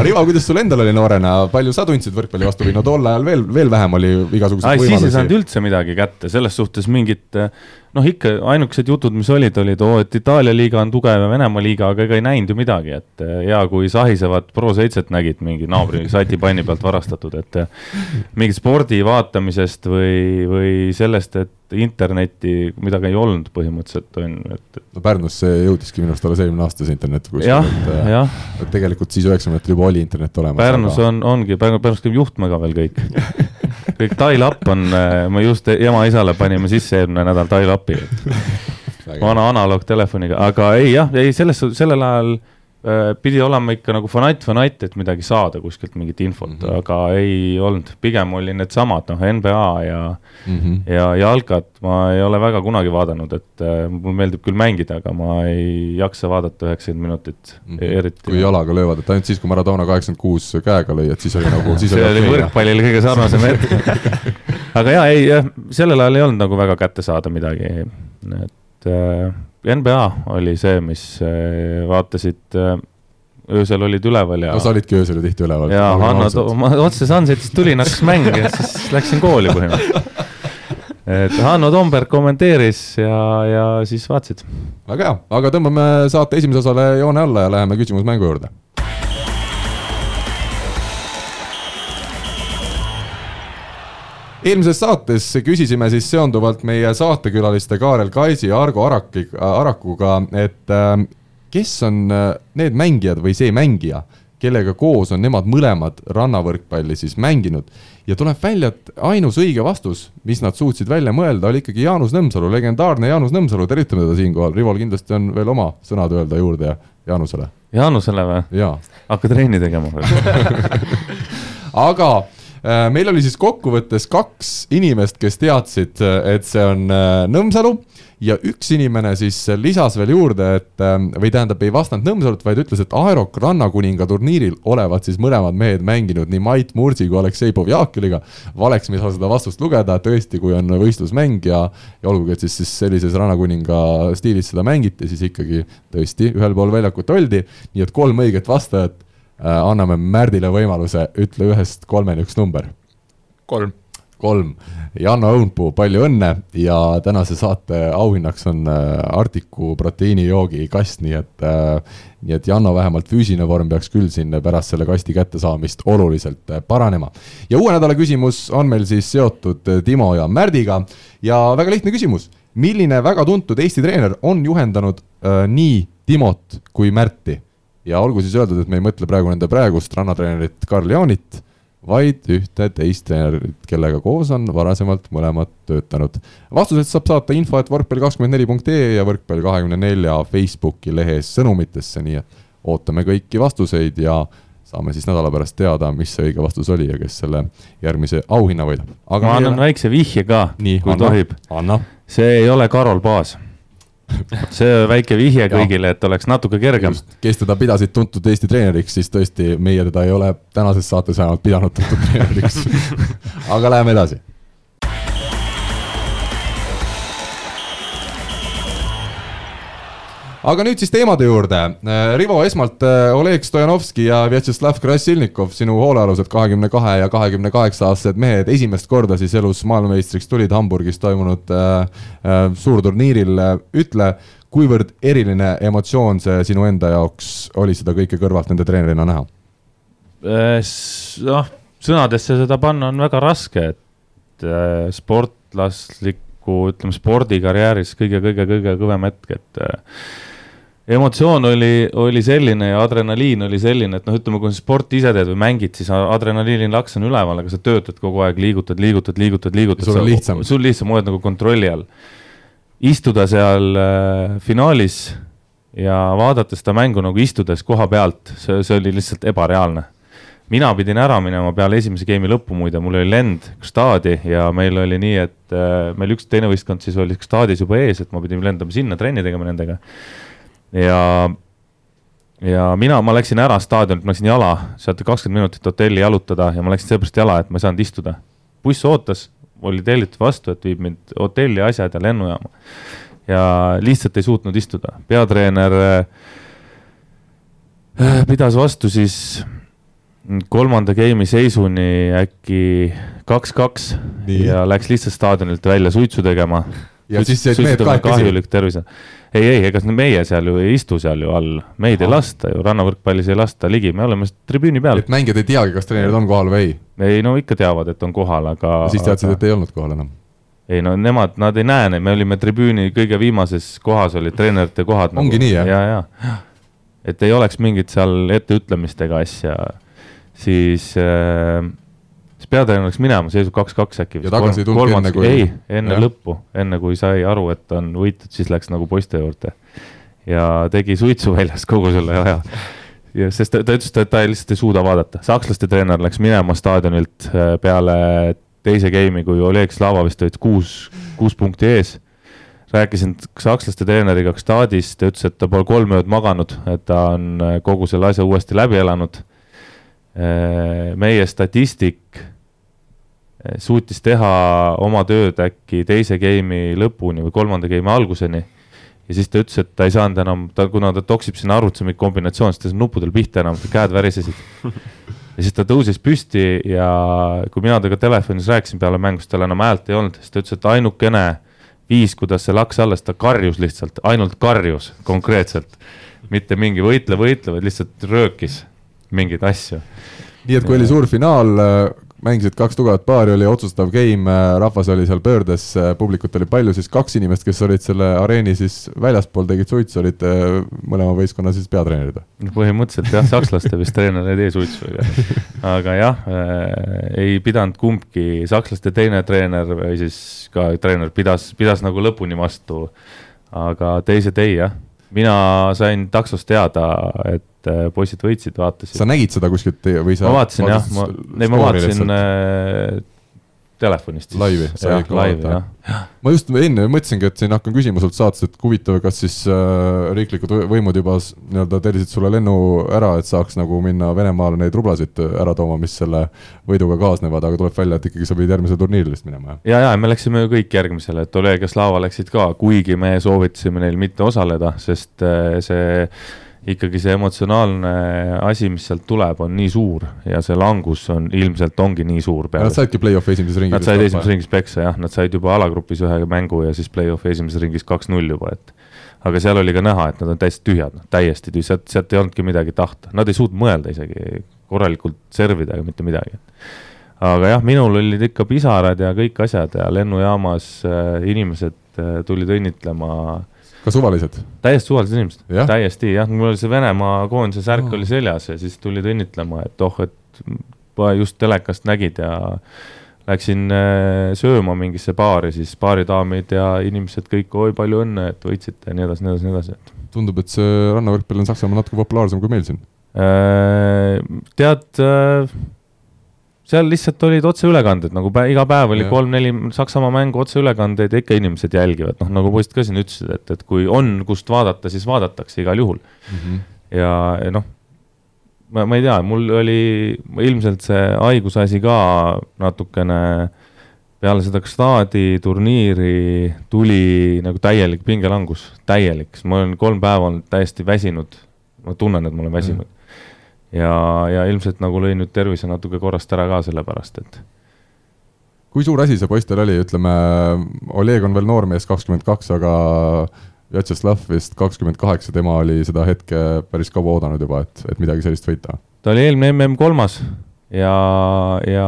Rivo, kuidas sul endal oli noorena, palju sa tundsid võrkpalli vastu või? No tol ajal veel, veel vähem oli igasuguseid ai, siis ei võimalusi? saanud üldse midagi kätte, selles suhtes mingit noh, ikka ainukesed jutud, mis olid, olid oo, et Itaalia liiga on tugev ja Venemaa liiga, aga ega ei näinud ju midagi, et eh, hea, kui sahisevat Pro7-t nägid mingi naabri satipanni pealt varastatud, et eh, mingi spordi vaatamisest või, või sellest, et internetti midagi ei olnud põhimõtteliselt on ju, et no Pärnusse jõudiski minu arust alles eelmine aasta see internet kuskil, jah, et, jah, et tegelikult siis üheksakümnendatel juba oli internet olemas. Pärnus on, ongi, Pärnus käib juhtmega veel kõik. kõik dial-up on, me just ema-isale panime sisse eelmine nädal dial-up'i, vana analoogtelefoniga, aga ei jah, ei selles, sellel ajal äh, pidi olema ikka nagu fanatt, fanatt, et midagi saada kuskilt mingit infot mm. -hmm. aga ei olnud, pigem oli needsamad noh, NBA ja mm. -hmm. ja jalkat ma ei ole väga kunagi vaadanud, et äh, mulle meeldib küll mängida, aga ma ei jaksa vaadata üheksakümmend minutit mm, -hmm. eriti. Kui jalaga löövad, et ainult siis, kui Maradona kaheksakümmend kuus käega lõi, et siis oli nagu, siis see oli võrkpallile kõige sarnasem hetk. aga jaa, ei jah, sellel ajal ei olnud nagu väga kätte saada midagi, et äh, NBA oli see, mis äh, vaatasid äh,, öösel olid üleval ja no sa olidki öösel ju tihti üleval. ja Hanno, ma otse Sunsetist tulin, hakkas mäng ja siis läksin kooli põhimõtteliselt. et Hanno Tomberg kommenteeris ja, ja siis vaatasid. väga hea, aga tõmbame saate esimese osale joone alla ja läheme küsimusmängu juurde. Eelmises saates küsisime siis seonduvalt meie saatekülaliste Kaarel Kaisi ja Argo Araki, Arakuga, et äh, kes on äh, need mängijad või see mängija, kellega koos on nemad mõlemad rannavõrkpalli siis mänginud. Ja tuleb välja, et ainus õige vastus, mis nad suutsid välja mõelda, oli ikkagi Jaanus Nõmsalu, legendaarne Jaanus Nõmsalu, tervitame teda siinkohal, Rivol kindlasti on veel oma sõnad öelda juurde Jaanusele, Jaanusele või? hakka trenni tegema veel. aga äh, meil oli siis kokkuvõttes kaks inimest, kes teadsid, et see on äh, Nõmsalu ja üks inimene siis lisas veel juurde, et äh, või tähendab, ei vastanud Nõmsalut, vaid ütles, et Aerok Rannakuninga turniiril olevat siis mõlemad mehed mänginud nii Mait Mursi kui Aleksei Povjakiliga. valeks me ei saa seda vastust lugeda, tõesti, kui on võistlusmäng ja, ja olgugi, et siis, siis sellises Rannakuninga stiilis seda mängiti, siis ikkagi tõesti ühel pool väljakut oldi, nii et kolm õiget vastajat äh, anname Märdile võimaluse, ütle ühest kolmeni üks number. kolm. kolm. Janno Õunpuu, palju õnne ja tänase saate auhinnaks on äh, Artiku proteiinijoogi kast, nii et äh, nii et Janno vähemalt füüsiline vorm peaks küll siin pärast selle kasti kättesaamist oluliselt äh, paranema. ja uue nädala küsimus on meil siis seotud äh, Timo ja Märdiga ja väga lihtne küsimus. milline väga tuntud Eesti treener on juhendanud äh, nii Timot kui Märti? Ja olgu siis öeldud, et me ei mõtle praegu nende praegust rannatreenerit Karl Jaanit, vaid ühte teist treenerit, kellega koos on varasemalt mõlemad töötanud. vastused saab saata info, et võrkpalli kakskümmend neli punkt ee ja võrkpalli kahekümne nelja Facebooki lehes sõnumitesse, nii et ootame kõiki vastuseid ja saame siis nädala pärast teada, mis see õige vastus oli ja kes selle järgmise auhinna võidab. ma annan väikse vihje ka, kui anna tohib., anna. see ei ole Karol Paas. see väike vihje kõigile, et oleks natuke kergem. kes teda pidasid tuntud Eesti treeneriks, siis tõesti meie teda ei ole tänases saates vähemalt pidanud tuntud treeneriks. aga läheme edasi. Aga nüüd siis teemade juurde. Rivo, esmalt äh, Oleg Stojanovski ja Vjatšeslav Krasilnikov, sinu hoolealused kahekümne kahe ja kahekümne kaheksa aastased mehed esimest korda siis elus maailmameistriks tulid Hamburgis toimunud äh, äh, suurturniiril. ütle, kuivõrd eriline emotsioon see sinu enda jaoks oli seda kõike kõrvalt nende treenerina näha? noh, sõnadesse seda panna on väga raske, et äh, sportlaslikku nagu ütleme, spordikarjääris kõige-kõige-kõige kõvem hetk, et äh, emotsioon oli, oli selline ja adrenaliin oli selline, et noh, ütleme, kui sa sporti ise teed või mängid, siis adrenaliini laks on üleval, aga sa töötad kogu aeg, liigutad, liigutad, liigutad, liigutad. sul on lihtsam. sul lihtsam, oled nagu kontrolli all. istuda seal äh, finaalis ja vaadata seda mängu nagu istudes koha pealt, see, see oli lihtsalt ebareaalne mina pidin ära minema peale esimese game'i lõppu muide, mul oli lend staadi ja meil oli nii, et äh, meil üks teine võistkond siis oli staadis juba ees, et ma pidin lendama sinna trenni tegema nendega. Ja, ja mina, ma läksin ära staadionilt, ma läksin jala, sealt kakskümmend minutit hotelli jalutada ja ma läksin seepärast jala, et ma ei saanud istuda. buss ootas, oli tellitud vastu, et viib mind hotelli, asjad ja lennujaama. ja lihtsalt ei suutnud istuda, peatreener äh, pidas vastu siis kolmanda game'i seisuni äkki kaks-kaks ja läks lihtsalt staadionilt välja suitsu tegema. Ja siis jäid mehed kahekesi. kahjulik tervise. ei, ei, ega meie seal ju ei istu seal ju all, meid Aha. ei lasta ju, rannavõrkpallis ei lasta ligi, me oleme tribüüni peal. et mängijad ei teagi, kas treenerid on kohal või ei? ei no ikka teavad, et on kohal, aga. siis teadsid, et ei olnud kohal enam? ei no nemad, nad ei näe neid, me olime tribüüni kõige viimases kohas olid treenerite kohad. ongi nagu, nii jah? ja, ja, et ei oleks mingit seal etteütlemist ega asja siis äh, siis peatreener läks minema, seisub kaks-kaks äkki. ja tagasi ei tulnud enne kui? ei, enne ja. lõppu, enne kui sai aru, et on võitud, siis läks nagu poiste juurde. ja tegi suitsu väljas kogu selle aja. ja sest ta, ta ütles, et ta lihtsalt ei suuda vaadata, sakslaste treener läks minema staadionilt äh, peale teise game'i, kui Oleg Slava vist olid kuus, kuus punkti ees rääkisin sakslaste treeneriga Gstadis, ta ütles, et ta pole kolm ööd maganud, et ta on äh, kogu selle asja uuesti läbi elanud Äh, meie statistik suutis teha oma tööd äkki teise game'i lõpuni või kolmanda game'i alguseni. ja siis ta ütles, et ta ei saanud enam, ta, kuna ta toksib sinna arvutusse mingit kombinatsiooni, siis ta ei saanud nuppudel pihta enam, käed värisesid. ja siis ta tõusis püsti ja kui mina temaga telefonis rääkisin peale mängu, siis tal enam häält ei olnud, siis ta ütles, et ainukene viis, kuidas see laks alles, ta karjus lihtsalt, ainult karjus konkreetselt. mitte mingi võitle, võitle, vaid lihtsalt röökis mingeid asju. nii et kui oli suur finaal, mängisid kaks tugevat paari, oli otsustav game, äh, rahvas oli seal pöördes, äh, publikut oli palju, siis kaks inimest, kes olid selle areeni siis väljaspool, tegid suitsu, olid mõlema võistkonna siis peatreenerid? põhimõtteliselt jah, sakslaste vist treener ei tee suitsu, aga jah äh,, ei pidanud kumbki, sakslaste teine treener või siis ka treener pidas, pidas nagu lõpuni vastu, aga teised ei jah. Mina sain taksost teada, et äh, poisid võitsid, vaatasin. sa nägid seda kuskilt või sa? ma vaatasin jah, ma, ei ma vaatasin äh, telefonist. laivi, sai ikka vaadata. ma just enne mõtlesingi, et siin hakkan küsima sult saates, et huvitav, kas siis äh, riiklikud võimud juba nii-öelda tellisid sulle lennu ära, et saaks nagu minna Venemaale neid rublasid ära tooma, mis selle võiduga kaasnevad, aga tuleb välja, et ikkagi sa pidid järgmisele turniirile vist minema, jah? ja, ja me läksime ju kõik järgmisele, et Oleg ja Slava läksid ka, kuigi me soovitasime neil mitte osaleda, sest äh, see ikkagi see emotsionaalne asi, mis sealt tuleb, on nii suur ja see langus on ilmselt ongi nii suur. Nad saidki play-off'i esimeses ringis. Nad said esimeses ringis peksa jah, nad said juba alagrupis ühe mängu ja siis play-off'i esimeses ringis kaks-null juba, et. aga seal oli ka näha, et nad on täiesti tühjad, noh täiesti tühjad, sealt, sealt ei olnudki midagi tahta, nad ei suutnud mõelda isegi korralikult servida ega mitte midagi. aga jah, minul olid ikka pisarad ja kõik asjad ja lennujaamas äh, inimesed äh, tulid õnnitlema äh, ka suvalised? täiesti suvalised inimesed, täiesti jah, mul oli see Venemaa koondise särk oh. oli seljas ja siis tulid õnnitlema, et oh, et just telekast nägid ja läksin äh, sööma mingisse baari, siis baaridaamid ja inimesed kõik, oi palju õnne, et võitsite ja nii edasi, nii edasi, nii edasi, et. tundub, et see rannavõrkpall on Saksamaal natuke populaarsem kui meil siin äh,. tead äh, seal lihtsalt olid otseülekanded, nagu pä iga päev oli kolm-neli Saksamaa mängu otseülekandeid ja ikka inimesed jälgivad, noh nagu poisid ka siin ütlesid, et, et kui on, kust vaadata, siis vaadatakse igal juhul mm. -hmm. ja, ja noh, ma, ma ei tea, mul oli ilmselt see haiguse asi ka natukene peale seda staadi turniiri tuli nagu täielik pingelangus, täielik, sest ma olen kolm päeva olnud täiesti väsinud. ma tunnen, et ma olen väsinud mm ja, ja ilmselt nagu lõi nüüd tervise natuke korrast ära ka sellepärast, et. kui suur asi see poistel oli, ütleme, Oleg on veel noormees, kakskümmend kaks, aga Vjatšeslav vist kakskümmend kaheksa, tema oli seda hetke päris kaua oodanud juba, et, et midagi sellist võita. ta oli eelmine mm kolmas ja, ja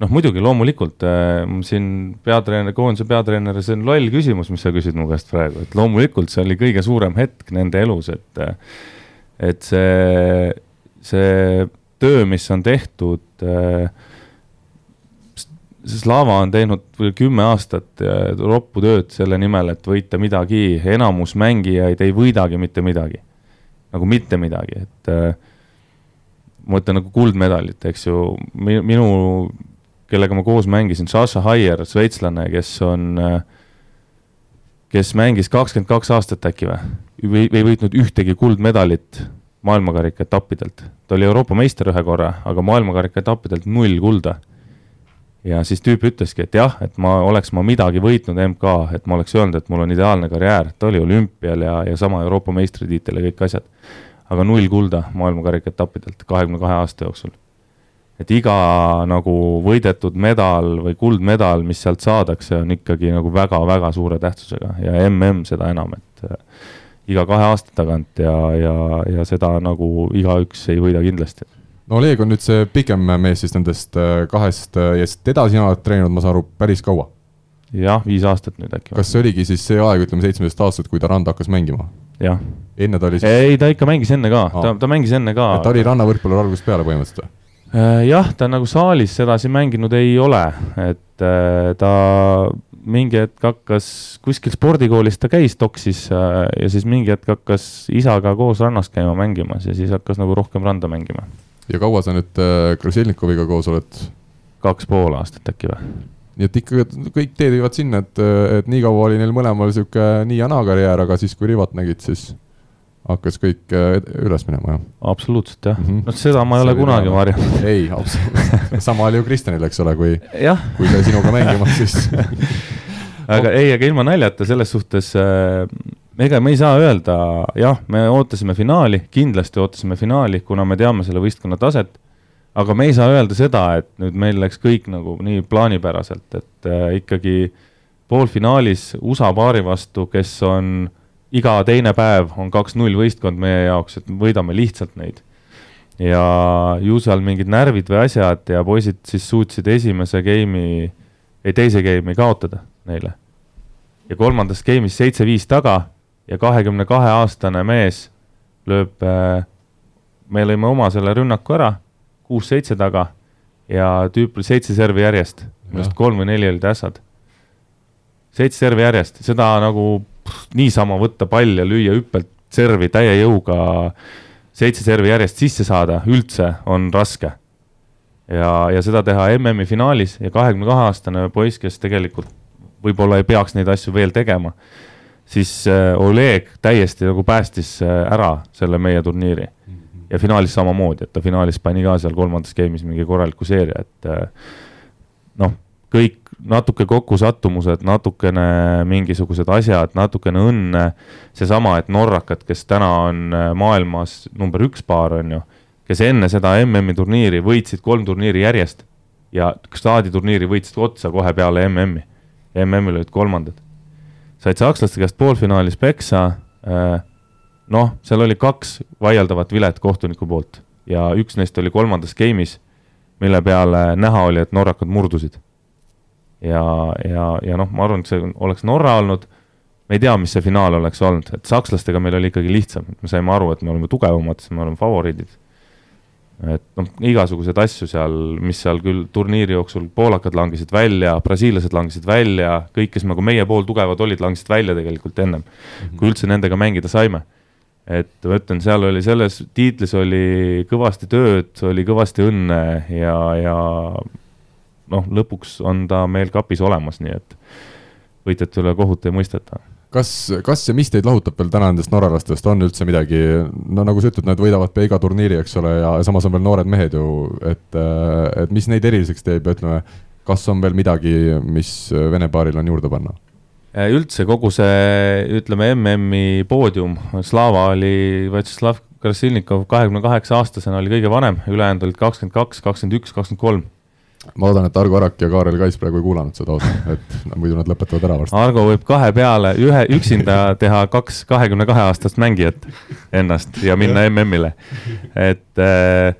noh, muidugi loomulikult äh, siin peatreener, koondise peatreener, see on loll küsimus, mis sa küsid mu käest praegu, et loomulikult see oli kõige suurem hetk nende elus, et äh, et see, see töö, mis on tehtud äh,, Slava on teinud kümme aastat äh, roppu tööd selle nimel, et võita midagi, enamus mängijaid ei võidagi mitte midagi. nagu mitte midagi, et äh, ma mõtlen nagu kuldmedalit, eks ju, minu kellega ma koos mängisin, Sasha Haier, šveitslane, kes on, kes mängis kakskümmend kaks aastat äkki või, või, ei võitnud ühtegi kuldmedalit maailmakarika etappidelt. ta oli Euroopa meister ühe korra, aga maailmakarika etappidelt null kulda. ja siis tüüp ütleski, et jah, et ma oleks ma midagi võitnud MK, et ma oleks öelnud, et mul on ideaalne karjäär, ta oli olümpial ja, ja sama Euroopa meistritiitel ja kõik asjad. aga null kulda maailmakarika etappidelt kahekümne kahe aasta jooksul et iga nagu võidetud medal või kuldmedal, mis sealt saadakse, on ikkagi nagu väga-väga suure tähtsusega ja mm seda enam, et iga kahe aasta tagant ja, ja, ja seda nagu igaüks ei võida kindlasti. no Oleg on nüüd see pikem mees siis nendest äh, kahest äh, ja teda sina oled treeninud, ma saan aru, päris kaua? jah, viis aastat nüüd äkki. kas see oligi siis see aeg, ütleme seitsmeteist aastat, kui ta randa hakkas mängima? jah. enne ta oli siis? ei, ta ikka mängis enne ka, ta, ta mängis enne ka. ta oli rannavõrkpallur algusest peale põhimõtteliselt või? Äh, jah, ta nagu saalis sedasi mänginud ei ole, et ta mingi hetk hakkas, kuskil spordikoolis ta käis, toksis äh, ja siis mingi hetk hakkas isaga koos rannas käima mängimas ja siis hakkas nagu rohkem randa mängima. ja kaua sa nüüd Krasilnikoviga koos oled? kaks pool aastat äkki või? nii et ikka kõik teed viivad sinna, et, et nii kaua oli neil mõlemal sihuke nii ja naa karjäär, aga siis, kui Rivat nägid, siis hakkas kõik äh, üles minema, jah? absoluutselt jah mm, -hmm. noh seda ma ei ole kunagi varjanud. ei, absoluutselt, sama oli ju Kristjanil, eks ole, kui, kui ta sinuga mängimas, siis aga ei, aga ilma naljata selles suhtes äh, ega me ei saa öelda, jah, me ootasime finaali, kindlasti ootasime finaali, kuna me teame selle võistkonna taset, aga me ei saa öelda seda, et nüüd meil läks kõik nagu nii plaanipäraselt, et äh, ikkagi poolfinaalis USA paari vastu, kes on iga teine päev on kaks-null võistkond meie jaoks, et võidame lihtsalt neid. ja ju seal mingid närvid või asjad ja poisid siis suutsid esimese game'i, ei teise game'i kaotada neile. ja kolmandas game'is seitse-viis taga ja kahekümne kahe aastane mees lööb äh,, me lõime oma selle rünnaku ära, kuus-seitse taga ja tüüp oli seitse servi järjest, arust kolm või neli olid ässad. seitse servi järjest, seda nagu niisama võtta pall ja lüüa hüppelt servi täie jõuga, seitse servi järjest sisse saada üldse on raske. ja, ja seda teha MM-i finaalis ja kahekümne kahe aastane poiss, kes tegelikult võib-olla ei peaks neid asju veel tegema, siis äh, Oleg täiesti nagu päästis äh, ära selle meie turniiri. ja finaalis samamoodi, et ta finaalis pani ka seal kolmandas game'is mingi korraliku seeria, et äh, noh, kõik natuke kokkusattumused, natukene mingisugused asjad, natukene õnne, seesama, et norrakad, kes täna on maailmas number üks paar, on ju, kes enne seda MM-i turniiri võitsid kolm turniiri järjest ja staaditurniiri võitsid otsa kohe peale MM-i. MM-il olid kolmandad. said sakslaste käest poolfinaalis peksa, äh, noh, seal oli kaks vaieldavat vilet kohtuniku poolt ja üks neist oli kolmandas game'is, mille peale näha oli, et norrakad murdusid ja, ja, ja noh, ma arvan, et see oleks Norra olnud, me ei tea, mis see finaal oleks olnud, et sakslastega meil oli ikkagi lihtsam, me saime aru, et me oleme tugevamad, me oleme favoriidid. Et noh, igasuguseid asju seal, mis seal küll turniiri jooksul, poolakad langesid välja, brasiillased langesid välja, kõik, kes nagu meie pool tugevad olid, langesid välja tegelikult ennem mm, -hmm. kui üldse nendega mängida saime et ma ütlen, seal oli selles tiitlis oli kõvasti tööd, oli kõvasti õnne ja, ja noh, lõpuks on ta meil kapis olemas, nii et võitjate üle kohut ei mõisteta kas, kas ja mis teid lahutab veel täna nendest norralastest, on üldse midagi, no nagu sa ütled, nad võidavad pea iga turniiri, eks ole, ja samas on veel noored mehed ju, et, et mis neid eriliseks teeb ja ütleme, kas on veel midagi, mis Vene paaril on juurde panna? üldse kogu see, ütleme, MM-i poodium, Slava oli, Vjatšeslav Krasilnikov kahekümne kaheksa aastasena oli kõige vanem, ülejäänud olid kakskümmend kaks, kakskümmend üks, kakskümmend kolm ma loodan, et Argo Arak ja Kaarel Kais praegu ei kuulanud seda osa, et muidu nad lõpetavad ära varsti. Argo võib kahe peale, ühe üksinda teha kaks kahekümne kahe aastast mängijat ennast ja minna MM-ile. et äh,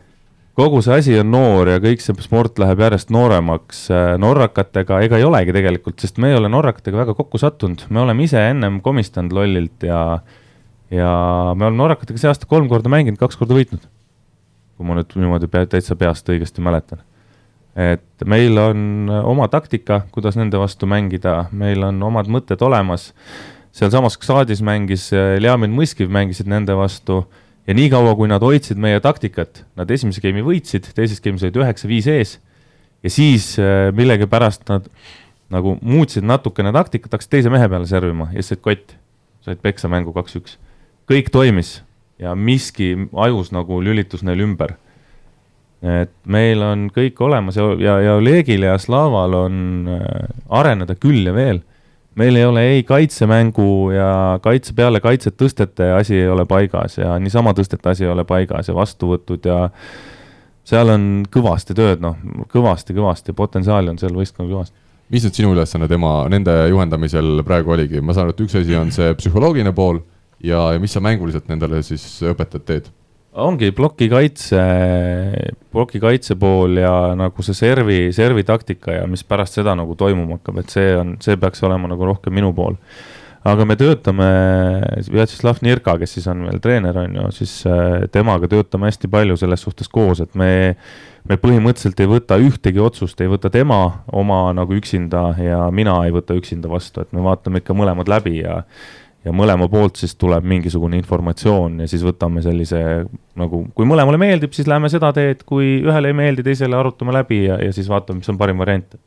kogu see asi on noor ja kõik see sport läheb järjest nooremaks. norrakatega ega ei olegi tegelikult, sest me ei ole norrakatega väga kokku sattunud, me oleme ise ennem komistanud lollilt ja, ja me oleme norrakatega see aasta kolm korda mänginud, kaks korda võitnud. kui ma nüüd niimoodi pea, täitsa peast õigesti mäletan. Et meil on oma taktika, kuidas nende vastu mängida, meil on omad mõtted olemas. sealsamas Ksaadis mängis Ljamin Mõskiv, mängisid nende vastu ja niikaua, kui nad hoidsid meie taktikat, nad esimese game'i võitsid, teises game'is olid üheksa-viis ees ja siis äh, millegipärast nad nagu muutsid natukene taktikat, hakkasid teise mehe peale servima ja siis said kotti, said peksa mängu kaks-üks. kõik toimis ja miski ajus nagu lülitus neil ümber. Et meil on kõik olemas ja, ja, ja Olegil ja Slaval on äh, areneda küll ja veel meil ei ole ei kaitsemängu ja kaitse peale kaitset tõstete asi ei ole paigas ja niisama tõstete asi ei ole paigas ja vastuvõtud ja seal on kõvasti tööd, noh, kõvasti-kõvasti, potentsiaali on seal võistkonnal kõvasti. mis nüüd sinu ülesanne tema, nende juhendamisel praegu oligi, ma saan aru, et üks asi on see psühholoogiline pool ja, ja mis sa mänguliselt nendele siis õpetad, teed? Ongi plokikaitse, plokikaitse pool ja nagu see servi, servi taktika ja mis pärast seda nagu toimuma hakkab, et see on, see peaks olema nagu rohkem minu pool. aga me töötame, Vjatšeslav Nirka, kes siis on meil treener, on ju, siis äh, temaga töötame hästi palju selles suhtes koos, et me me põhimõtteliselt ei võta ühtegi otsust, ei võta tema oma nagu üksinda ja mina ei võta üksinda vastu, et me vaatame ikka mõlemad läbi ja ja mõlema poolt siis tuleb mingisugune informatsioon ja siis võtame sellise nagu, kui mõlemale meeldib, siis läheme seda teed, kui ühele ei meeldi, teisele arutame läbi ja, ja siis vaatame, mis on parim variant.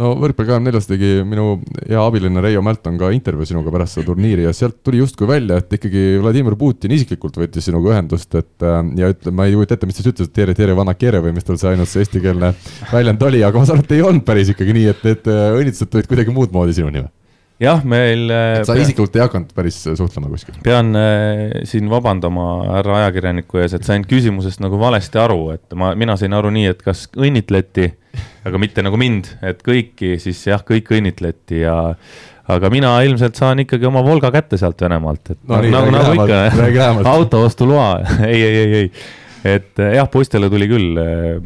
no võrkpalli kahekümne neljas tegi minu hea abiline Reio Mälton ka intervjuu sinuga pärast seda turniiri ja sealt tuli justkui välja, et ikkagi Vladimir Putin isiklikult võttis sinuga ühendust, et äh, ja ütle, ma ei kujuta ette, mis ta siis ütles, et tere, tere, vanakere või mis tal see ainus see eestikeelne väljend oli, aga ma saan aru, et ei olnud päris ikkagi nii, et need äh, õnnitlused tulid kuidagi muud moodi sinuni või? Jah, meil. et sa isiklikult ei hakanud päris suhtlema kuskil? pean äh, siin vabandama härra ajakirjaniku ees, et sain küsimusest nagu valesti aru, et ma, mina sain aru nii, et kas õnnitleti, aga mitte nagu mind, et kõiki, siis jah, kõik õnnitleti ja aga mina ilmselt saan ikkagi oma Volga kätte sealt Venemaalt, et no, nii, nagu, nagu ikka, autoostuloa ei, ei, ei, ei, et äh, jah, poistele tuli küll äh,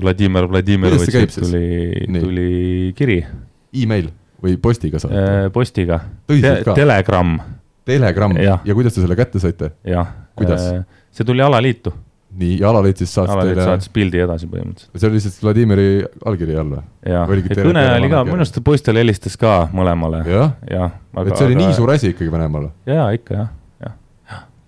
Vladimir Vladimirovitšilt tuli, tuli kiri e. email või postiga saate? Äh, postiga Te. Telegram. Telegram ja. ja kuidas te selle kätte saite? jah. kuidas? Äh, see tuli alaliitu. nii, ja alaliit siis saatis alaliit teile? saatis pildi edasi põhimõtteliselt. see oli lihtsalt Vladimiri allkiri all või? jah, ja kõne oli ka, minu arust poistele helistas ka mõlemale. jah ja,? et see oli aga... nii suur asi ikkagi Venemaal? jaa, ikka jah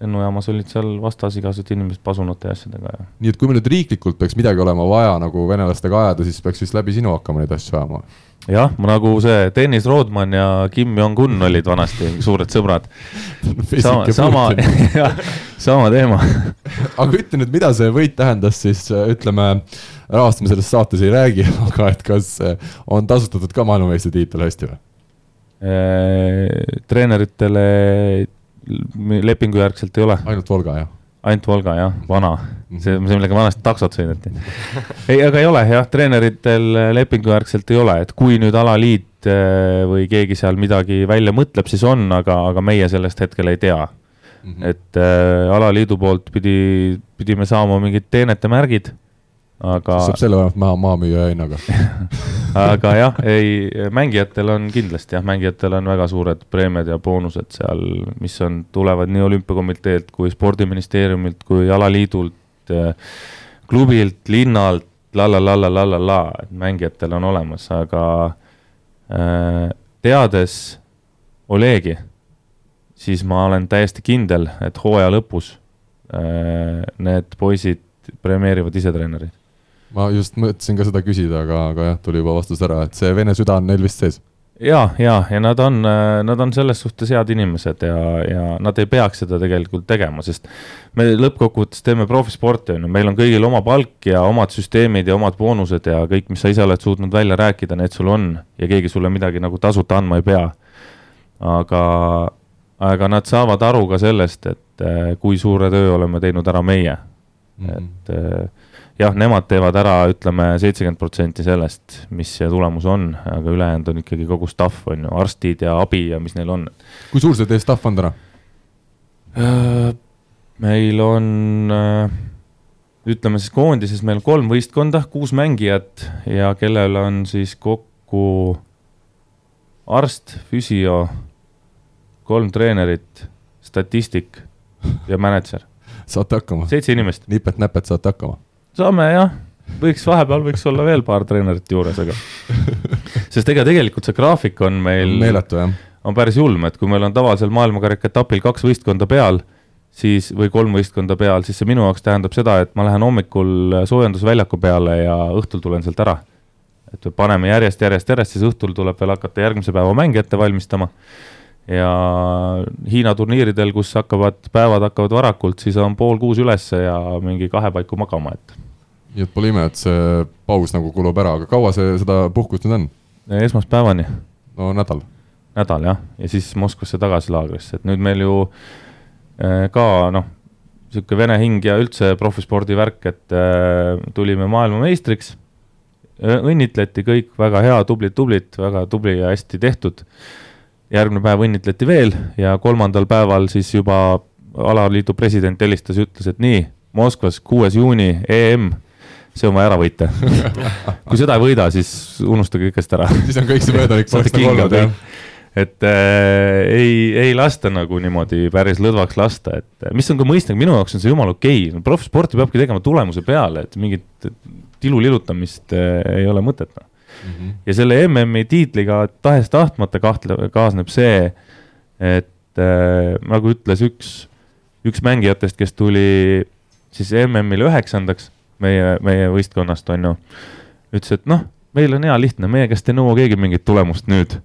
lennujaamas olid seal vastas igasugused inimesed pasunate ja asjadega ja. nii et kui meil nüüd riiklikult peaks midagi olema vaja nagu venelastega ajada, siis peaks vist läbi sinu hakkama neid asju ajama? Jah, nagu see Dennis Rodman ja Kim Jong-un olid vanasti suured sõbrad. sama, sama, sama teema aga ütle nüüd, mida see võit tähendas siis, ütleme, rahast me selles saates ei räägi, aga et kas on tasustatud ka maailmameistritiitel hästi või? Äh, treeneritele lepingujärgselt ei ole. ainult Volga, jah? Ainult Volga jah, vana, see, see millega vanasti taksot sõideti. ei, aga ei ole jah, treeneritel lepingujärgselt ei ole, et kui nüüd alaliit äh, või keegi seal midagi välja mõtleb, siis on, aga, aga meie sellest hetkel ei tea mm. -hmm. et äh, alaliidu poolt pidi, pidime saama mingid teenete märgid aga. saab selle vähemalt maha, maha müüa hinnaga aga jah, ei, mängijatel on kindlasti jah, mängijatel on väga suured preemiad ja boonused seal, mis on, tulevad nii olümpiakomiteelt kui spordiministeeriumilt kui alaliidult, klubilt, linnalt la la la la la la la, et mängijatel on olemas, aga äh, teades Olegi, siis ma olen täiesti kindel, et hooaja lõpus äh, need poisid premeerivad ise treenereid ma just mõtlesin ka seda küsida, aga, aga jah, tuli juba vastus ära, et see vene süda on neil vist sees. ja, ja, ja nad on, nad on selles suhtes head inimesed ja, ja nad ei peaks seda tegelikult tegema, sest me lõppkokkuvõttes teeme profisporti, on ju, meil on kõigil oma palk ja omad süsteemid ja omad boonused ja kõik, mis sa ise oled suutnud välja rääkida, need sul on ja keegi sulle midagi nagu tasuta andma ei pea. aga, aga nad saavad aru ka sellest, et eh, kui suure töö oleme teinud ära meie mm, -hmm. et eh, jah, nemad teevad ära, ütleme, seitsekümmend protsenti sellest, mis see tulemus on, aga ülejäänud on ikkagi kogu staff, on ju, arstid ja abi ja mis neil on. kui suur see teie staff on täna? Äh, meil on, äh, ütleme siis koondises meil kolm võistkonda, kuus mängijat ja kellel on siis kokku arst, füsio, kolm treenerit, statistik ja mänedžer. saate hakkama? seitse inimest. nipet-näpet saate hakkama? Saame jah, võiks vahepeal võiks olla veel paar treenerit juures, aga sest ega tegelikult see graafik on meil meeletu jah. on päris julm, et kui meil on tavalisel maailmakarika etapil kaks võistkonda peal, siis, või kolm võistkonda peal, siis see minu jaoks tähendab seda, et ma lähen hommikul soojendusväljaku peale ja õhtul tulen sealt ära et paneme järjest, järjest, järjest, siis õhtul tuleb veel hakata järgmise päeva mänge ette valmistama. Ja Hiina turniiridel, kus hakkavad, päevad hakkavad varakult, siis on pool kuus ülesse ja mingi kahe paiku magama, et. nii et pole ime, et see paus nagu kulub ära, aga kaua see, seda puhkust nüüd on? esmaspäevani. no nädal. nädal jah, ja siis Moskvasse tagasi laagrisse, et nüüd meil ju äh, ka noh, niisugune vene hing ja üldse profispordi värk, et äh, tulime maailmameistriks õnnitleti kõik väga hea, tublid, tublid, väga tubli ja hästi tehtud. Järgmine päev õnnitleti veel ja kolmandal päeval siis juba alaliidu president helistas ja ütles, et nii, Moskvas kuues juuni EM, see on vaja ära võita. Kui seda ei võida, siis unustage kõigest ära. Siis on kõik see möödanik nagu olnud, jah. et äh, ei, ei lasta nagu niimoodi päris lõdvaks lasta, et mis on ka mõistlik, minu jaoks on see jumala okei. Okay., proffsporti peabki tegema tulemuse peale, et mingit tilulilutamist äh, ei ole mõtet noh mm -hmm.. ja selle MM-i tiitliga tahes-tahtmata kahtle-, kaasneb see, et äh, nagu ütles üks, üks mängijatest, kes tuli siis MM-il üheksandaks meie, meie võistkonnast, on ju, ütles, et noh, meil on hea lihtne, meie käest ei nõua keegi mingit tulemust nüüd.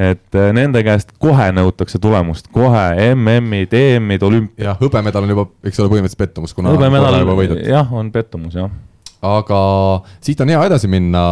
Et äh, nende käest kohe nõutakse tulemust, kohe MM-id, EM-id, olümpia. jah, hõbemedal on juba, eks ole, põhimõtteliselt pettumus, kuna hõbemedal, jah, on pettumus, jah aga siit on hea edasi minna,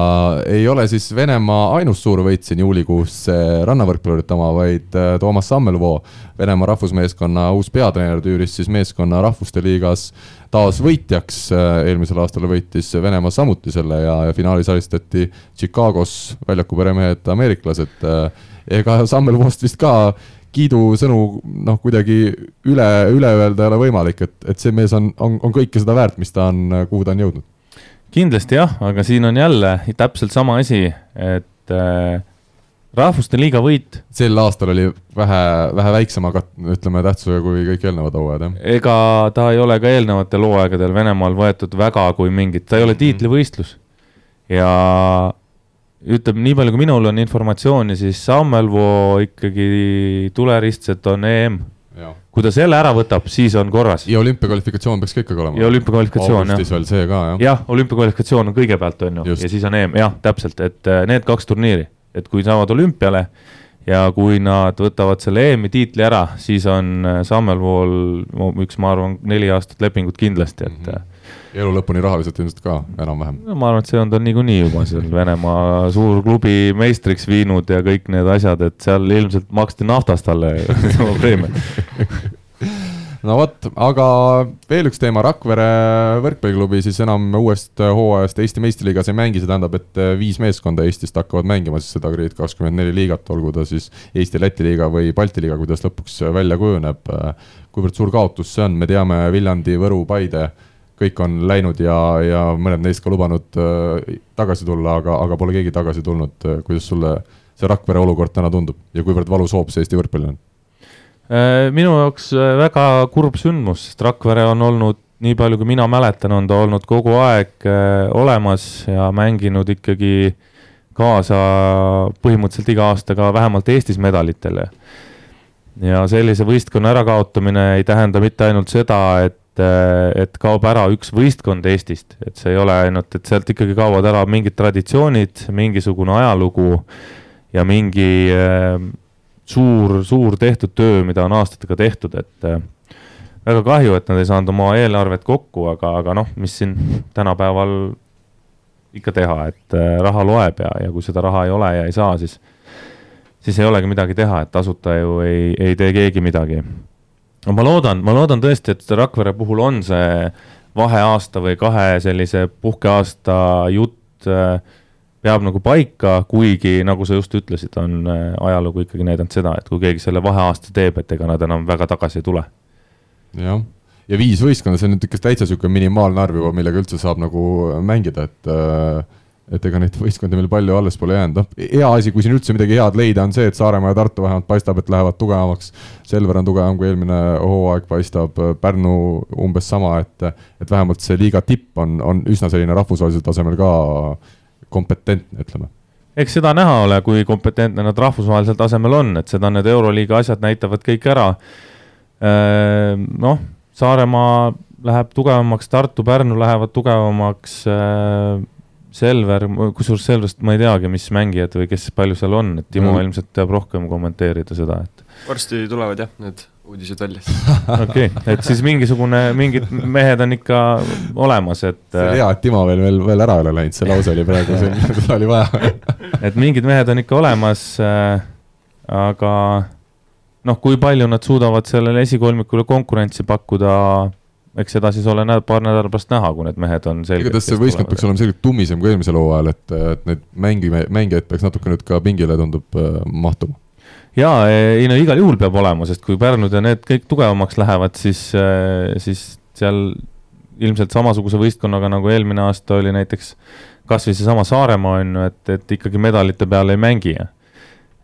ei ole siis Venemaa ainus suur võit siin juulikuus rannavõrkpallurite oma, vaid äh, Toomas Sammelvoo, Venemaa rahvusmeeskonna uus peatreener, tüüris siis meeskonna rahvuste liigas taas võitjaks, äh, eelmisel aastal võitis Venemaa samuti selle ja, ja finaalis alistati Chicagos väljaku peremehed ameeriklased. Äh, ega Sammelvoost vist ka kiidusõnu noh, kuidagi üle, üle öelda ei ole võimalik, et, et see mees on, on, on kõike seda väärt, mis ta on, kuhu ta on jõudnud kindlasti jah, aga siin on jälle täpselt sama asi, et äh, rahvuste liiga võit. sel aastal oli vähe, vähe väiksema, ütleme, tähtsusega kui kõik eelnevad hooajad, jah? ega ta ei ole ka eelnevatel hooaegadel Venemaal võetud väga kui mingit, ta ei ole mhm. tiitlivõistlus. ja ütleme, nii palju kui minul on informatsiooni, siis Sammelvoo ikkagi tuleristsed on EM kui ta selle ära võtab, siis on korras. ja olümpiakvalifikatsioon peaks ka ikkagi olema. ja olümpiakvalifikatsioon, jah. veel see ka, jah. jah, olümpiakvalifikatsioon on kõigepealt, on ju, ja siis on EM, jah, täpselt, et äh, need kaks turniiri, et kui saavad olümpiale ja kui nad võtavad selle EM-i tiitli ära, siis on äh, Sammelvool üks, ma arvan, neli aastat lepingut kindlasti, et mm. -hmm elu lõpuni rahaliselt ilmselt ka enam-vähem. no ma arvan, et see on ta niikuinii juba seal Venemaa suurklubi meistriks viinud ja kõik need asjad, et seal ilmselt maksti naftast talle preemia no vot, aga veel üks teema, Rakvere võrkpalliklubi siis enam uuest hooajast Eesti meistriliigas ei mängi, see tähendab, et viis meeskonda Eestist hakkavad mängima siis seda Grid kakskümmend neli liigat, olgu ta siis Eesti-Läti liiga või Balti liiga, kuidas lõpuks välja kujuneb. kuivõrd suur kaotus see on, me teame Viljandi, Võru, Paide kõik on läinud ja, ja mõned neist ka lubanud äh, tagasi tulla, aga, aga pole keegi tagasi tulnud. kuidas sulle see Rakvere olukord täna tundub ja kuivõrd valus hoop see Eesti võrkpallil on? Äh, minu jaoks äh, väga kurb sündmus, sest Rakvere on olnud, nii palju kui mina mäletan, on ta olnud kogu aeg äh, olemas ja mänginud ikkagi kaasa põhimõtteliselt iga aasta ka vähemalt Eestis medalitele. ja sellise võistkonna ärakaotamine ei tähenda mitte ainult seda, et et, et kaob ära üks võistkond Eestist, et see ei ole ainult, et sealt ikkagi kaovad ära mingid traditsioonid, mingisugune ajalugu ja mingi äh, suur, suur tehtud töö, mida on aastatega tehtud, et äh, väga kahju, et nad ei saanud oma eelarvet kokku, aga, aga noh, mis siin tänapäeval ikka teha, et äh, raha loeb ja, ja kui seda raha ei ole ja ei saa, siis, siis ei olegi midagi teha, et tasuta ju ei, ei tee keegi midagi no ma loodan, ma loodan tõesti, et Rakvere puhul on see vaheaasta või kahe sellise puhkeaasta jutt äh, peab nagu paika, kuigi nagu sa just ütlesid, on äh, ajalugu ikkagi näidanud seda, et kui keegi selle vaheaasta teeb, et ega nad enam väga tagasi ei tule. jah, ja viis võistkonda, see on nüüd ikka täitsa niisugune minimaalne arv juba, millega üldse saab nagu mängida, et äh, et ega neid võistkondi meil palju alles pole jäänud, noh, hea asi, kui siin üldse midagi head leida, on see, et Saaremaa ja Tartu vähemalt paistab, et lähevad tugevamaks. Selver on tugevam kui eelmine hooaeg paistab, Pärnu umbes sama, et, et vähemalt see liiga tipp on, on üsna selline rahvusvahelisel tasemel ka kompetentne, ütleme eks seda näha ole, kui kompetentne nad rahvusvahelisel tasemel on, et seda need Euroliiga asjad näitavad kõik ära. Ehm, noh, Saaremaa läheb tugevamaks, Tartu, Pärnu lähevad tugevamaks ehm, Selver, kusjuures Selverist ma ei teagi, mis mängijad või kes palju seal on, et Timo mm. ilmselt teab rohkem kommenteerida seda, et. varsti tulevad jah, need uudised välja. okei okay., et siis mingisugune, mingid mehed on ikka olemas, et. see oli hea, et Timo veel, veel, veel ära ei ole läinud, see lause oli praegu see, mida oli vaja et mingid mehed on ikka olemas äh,, aga noh, kui palju nad suudavad sellele esikolmikule konkurentsi pakkuda eks seda siis ole näed, paar nädalat pärast näha, kui need mehed on selged. igatahes see võistkond peaks olema selgelt tummisem kui eelmisel hooajal, et, et neid mängi-, mängijaid peaks natuke nüüd ka pingile, tundub äh, mahtuma. jaa, ei no igal juhul peab olema, sest kui Pärnud ja need kõik tugevamaks lähevad, siis, äh, siis seal ilmselt samasuguse võistkonnaga, nagu eelmine aasta oli näiteks kas või seesama Saaremaa on ju, et, et ikkagi medalite peale ei mängi.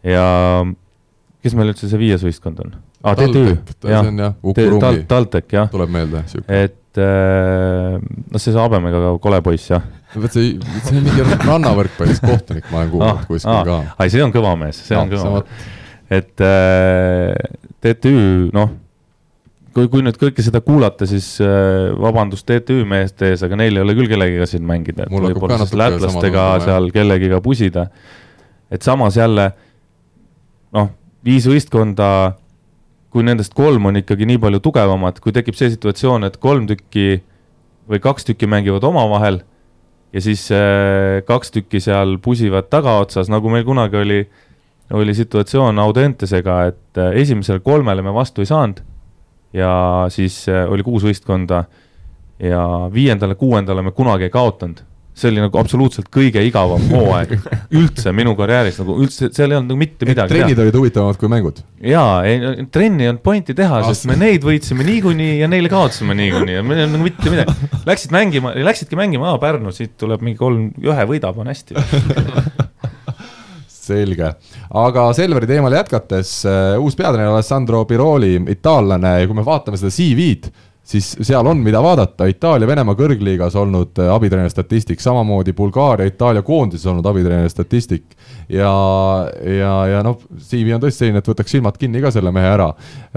ja kes meil üldse see viies võistkond on? Aa, ah, TTÜ, jah, Tal-, TalTech, jah. tuleb meelde, sihuke. et äh, noh, see habemega kole poiss, jah. vot see, see on mingi rannavõrkpallis kohtunik, ma olen kuulnud ah, kuskil ah, ka. ai, see on kõva mees, see on kõva mees. et äh, TTÜ, noh, kui, kui nüüd kõike seda kuulata, siis äh, vabandust TTÜ meeste ees, aga neil ei ole küll kellegiga siin mängida, et võib-olla siis lätlastega seal kellegiga pusida. et samas jälle noh, viis võistkonda kui nendest kolm on ikkagi nii palju tugevamad, kui tekib see situatsioon, et kolm tükki või kaks tükki mängivad omavahel ja siis äh, kaks tükki seal pusivad tagaotsas, nagu meil kunagi oli, oli situatsioon Audentesega, et äh, esimesele kolmele me vastu ei saanud ja siis äh, oli kuus võistkonda ja viiendale-kuuendale me kunagi ei kaotanud see oli nagu absoluutselt kõige igavam hooaeg üldse minu karjääris nagu üldse, seal ei olnud nagu mitte midagi trennid olid huvitavamad kui mängud? jaa, ei trenni ei olnud pointi teha, sest me neid võitsime niikuinii ja neile kaotasime niikuinii ja meil ei olnud nagu mitte midagi. Läksid mängima, läksidki mängima, aa Pärnu, siit tuleb mingi kolm, ühe võidab, on hästi selge, aga Selveri teemal jätkates, äh, uus peatreener Alessandro Piroli, itaallane ja kui me vaatame seda CV-d, siis seal on, mida vaadata, Itaalia-Venemaa kõrgliigas olnud äh, abitreeneri statistik, samamoodi Bulgaaria, Itaalia koondises olnud abitreeneri statistik. Ja, ja, ja noh, CV on tõesti selline, et võtaks silmad kinni ka selle mehe ära.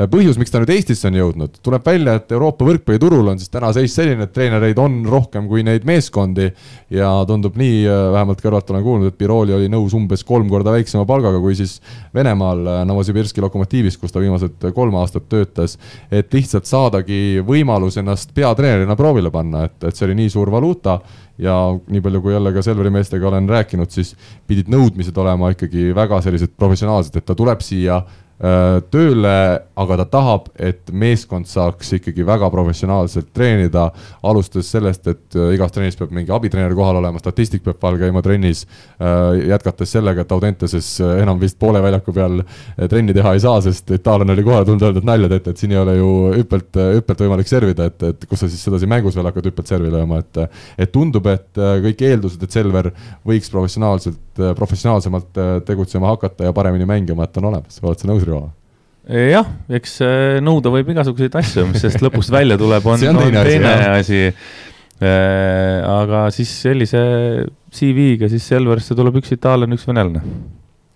põhjus, miks ta nüüd Eestisse on jõudnud, tuleb välja, et Euroopa võrkpalliturul on siis täna seis selline, et treenereid on rohkem kui neid meeskondi. Ja tundub nii, vähemalt kõrvalt olen kuulnud, et Biroli oli nõus umbes kolm korda väiksema palgaga kui siis Venemaal Novosibirski Lokomotiivis, kus ta viimased kolm aastat töötas, et lihtsalt saadagi võimalus ennast peatreenerina proovile panna, et, et see oli nii suur valuuta ja nii palju, kui jälle ka Selveri meestega olen rääkinud, siis pidid nõudmised olema ikkagi väga sellised professionaalsed, et ta tuleb siia tööle, aga ta tahab, et meeskond saaks ikkagi väga professionaalselt treenida, alustades sellest, et äh, igas trennis peab mingi abitreener kohal olema, statistik peab peal käima trennis, äh, jätkates sellega, et Audenteses enam vist poole väljaku peal trenni teha ei saa, sest itaallane oli kohale tulnud et nalja teete, et siin ei ole ju hüppelt, hüppelt võimalik servida, et, et kus sa siis sedasi mängus veel hakkad hüppelt servi lööma, et et tundub, et kõik eeldused, et Selver võiks professionaalselt, professionaalsemalt tegutsema hakata ja paremini mängima, et on olemas, oled sa nõus, Rivo? jah, eks äh, nõuda võib igasuguseid asju, mis sellest lõpust välja tuleb, on, on teine, teine asi, asi.. Äh, aga siis sellise CV-ga siis Selverisse tuleb üks itaallane, üks venelane.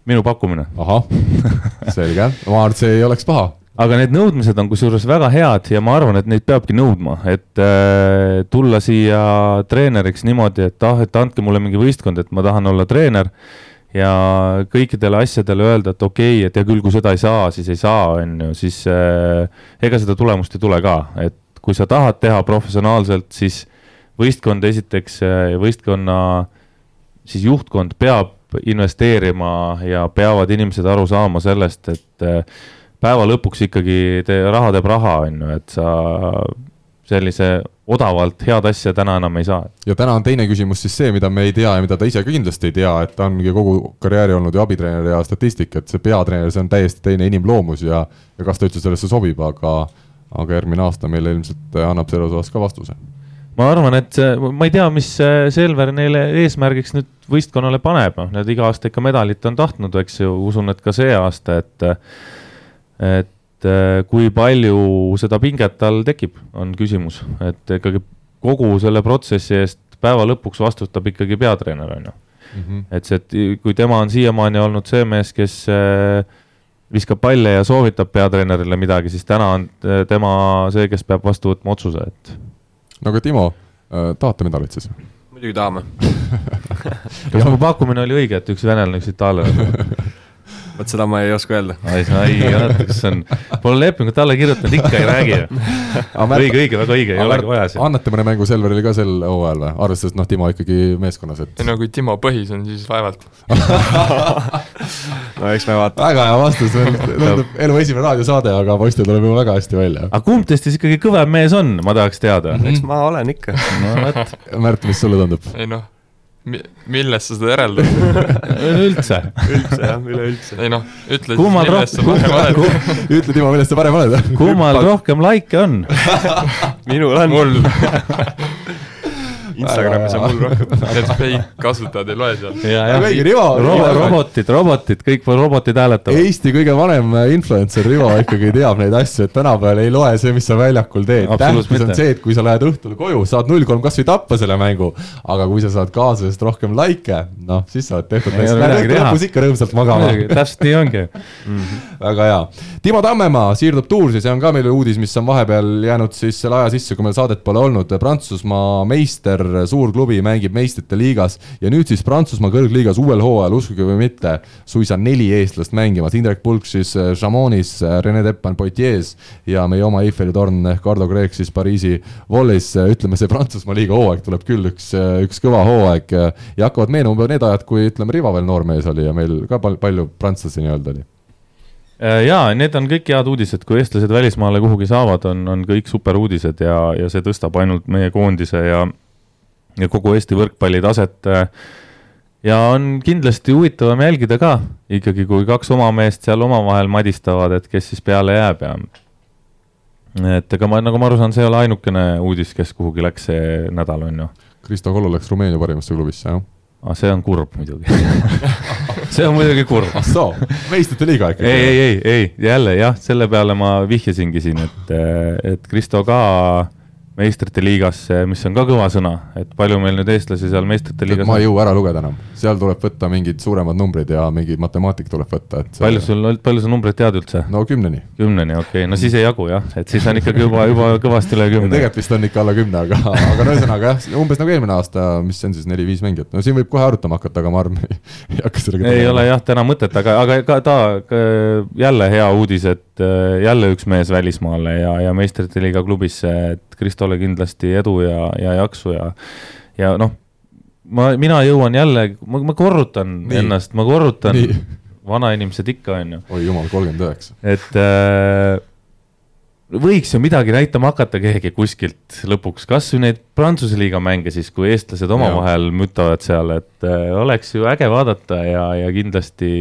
minu pakkumine. ahah, selge, ma arvan, et see ei oleks paha aga need nõudmised on kusjuures väga head ja ma arvan, et neid peabki nõudma, et äh, tulla siia treeneriks niimoodi, et ah, et andke mulle mingi võistkond, et ma tahan olla treener ja kõikidele asjadele öelda, et okei okay,, et hea küll, kui seda ei saa, siis ei saa, on ju, siis äh, ega seda tulemust ei tule ka, et kui sa tahad teha professionaalselt, siis võistkond esiteks äh, ja võistkonna siis juhtkond peab investeerima ja peavad inimesed aru saama sellest, et äh, päeva lõpuks ikkagi te, raha teeb raha, on ju, et sa sellise odavalt head asja täna enam ei saa. ja täna on teine küsimus siis see, mida me ei tea ja mida ta ise ka kindlasti ei tea, et ta ongi kogu karjääri olnud ju abitreener ja statistik, et see peatreener, see on täiesti teine inimloomus ja, ja kas ta üldse sellesse sobib, aga aga järgmine aasta meile ilmselt annab selles osas ka vastuse ma arvan, et ma ei tea, mis Selver neile eesmärgiks nüüd võistkonnale paneb, noh, nad iga aasta ikka medalit on tahtnud, eks ju, usun, et ka see aasta, et, et kui palju seda pinget tal tekib, on küsimus, et ikkagi kogu selle protsessi eest päeva lõpuks vastutab ikkagi peatreener, on ju. Mhm. et see, et kui tema on siiamaani olnud see mees, kes äh, viskab palle ja soovitab peatreenerile midagi, siis täna on äh, tema see, kes peab vastu võtma otsuse, et no aga Timo äh,, tahate medalit siis? muidugi tahame kas mu pakkumine oli õige, et üks venelane, üks itaallane vot seda ma ei oska öelda. ai, ai, oota, kas on, pole lepingut alla kirjutanud, ikka ei räägi õige, õige, väga õige, ei olegi vaja siin. annate mõne mängu Selverile ka sel hooajal või, arvestades, noh, Timo ikkagi meeskonnas, et. ei no kui Timo põhis on, siis vaevalt no eks me vaatame. väga hea vastus, tundub elu esimene raadiosaade, aga poistel tuleb ju väga hästi välja. aga kumb teist siis ikkagi kõvem mees on, ma tahaks teada. eks ma olen ikka. no vot. Märt, mis sulle tundub? ei noh millest sa seda järeldad üleüldse üldse jah, üleüldse. ei noh, ütle siis, millest sa parem oled. ütle, Timo, millest sa parem oled. kummal rohkem likee on minul on. mul Instagramis on mul rohkem. Need fake kasutajad ei loe seal. ja, jah, Robo, robotid, robotid, kõik robotid hääletavad. Eesti kõige vanem influencer Rivo ikkagi teab neid asju, et tänapäeval ei loe see, mis sa väljakul teed. tähtis on see, et kui sa lähed õhtul koju, saad null kolm kasvõi tappa selle mängu, aga kui sa saad kaaslasest rohkem likee, noh, siis sa oled tehtud. Lähed lõpus ikka rõõmsalt magama. täpselt nii ongi väga hea. Timo Tammemaa siirdub Toursi, see on ka meil uudis, mis on vahepeal jäänud siis selle aja sisse, kui meil saadet pole olnud. Prantsusmaa meister suur klubi mängib meistrite liigas ja nüüd siis Prantsusmaa kõrgliigas uuel hooajal, uskuge või mitte, suisa neli eestlast mängimas, Indrek Pulk siis äh, Chamonis, äh, Rene Teppan Poitiers ja meie oma Eiffeli torn Cardo Kreek siis Pariisi Wallis, ütleme, see Prantsusmaa liiga hooaeg tuleb küll üks, äh, üks kõva hooaeg. Ja hakkavad meenuma need ajad, kui ütleme, Rivo veel noormees oli ja meil ka pal palju prantslasi nii-öelda oli. Jaa, need on kõik head uudised, kui eestlased välismaale kuhugi saavad, on, on kõik super uudised ja, ja see tõstab ainult meie koondise ja ja kogu Eesti võrkpalli taset. Äh, ja on kindlasti huvitavam jälgida ka ikkagi, kui kaks oma meest seal omavahel madistavad, et kes siis peale jääb ja et ega ma, nagu ma aru saan, see ei ole ainukene uudis, kes kuhugi läks see nädal, on ju. Kristo Kollo läks Rumeenia parimasse klubisse, jah? aga ah, see on kurb muidugi see on muidugi kurb. ah soo, meistrite liiga ikkagi? ei, ei, ei, ei, jälle jah, selle peale ma vihjasingi siin, et, et Kristo ka meistrite liigasse, mis on ka kõva sõna, et palju meil nüüd eestlasi seal meistrite liigas ma ei jõua ära lugeda enam, seal tuleb võtta mingid suuremad numbrid ja mingi matemaatika tuleb võtta, et see... palju sul, palju sa numbreid tead üldse? no kümneni. kümneni, okei okay., no siis ei jagu jah, et siis on ikkagi juba, juba kõvasti üle kümne. tegelikult vist on ikka alla kümne, aga, aga no ühesõnaga jah, umbes nagu eelmine aasta, mis see on siis, neli-viis mängijat, no siin võib kohe arutama hakata, aga ma arvan, ei hakka sellega ei ole jah, täna mõtet, aga, aga ka ta jälle hea uudis, et jälle üks mees välismaale ja, ja meistrite liiga klubisse, et Kristole kindlasti edu ja, ja jaksu ja, ja noh, ma, mina jõuan jälle, ma, ma korrutan Nii. ennast, ma korrutan, vanainimesed ikka, on ju. oi jumal, kolmkümmend üheksa. et äh, võiks ju midagi näitama hakata keegi kuskilt lõpuks, kas või neid Prantsuse liiga mänge siis, kui eestlased omavahel mütavad seal, et äh, oleks ju äge vaadata ja, ja kindlasti,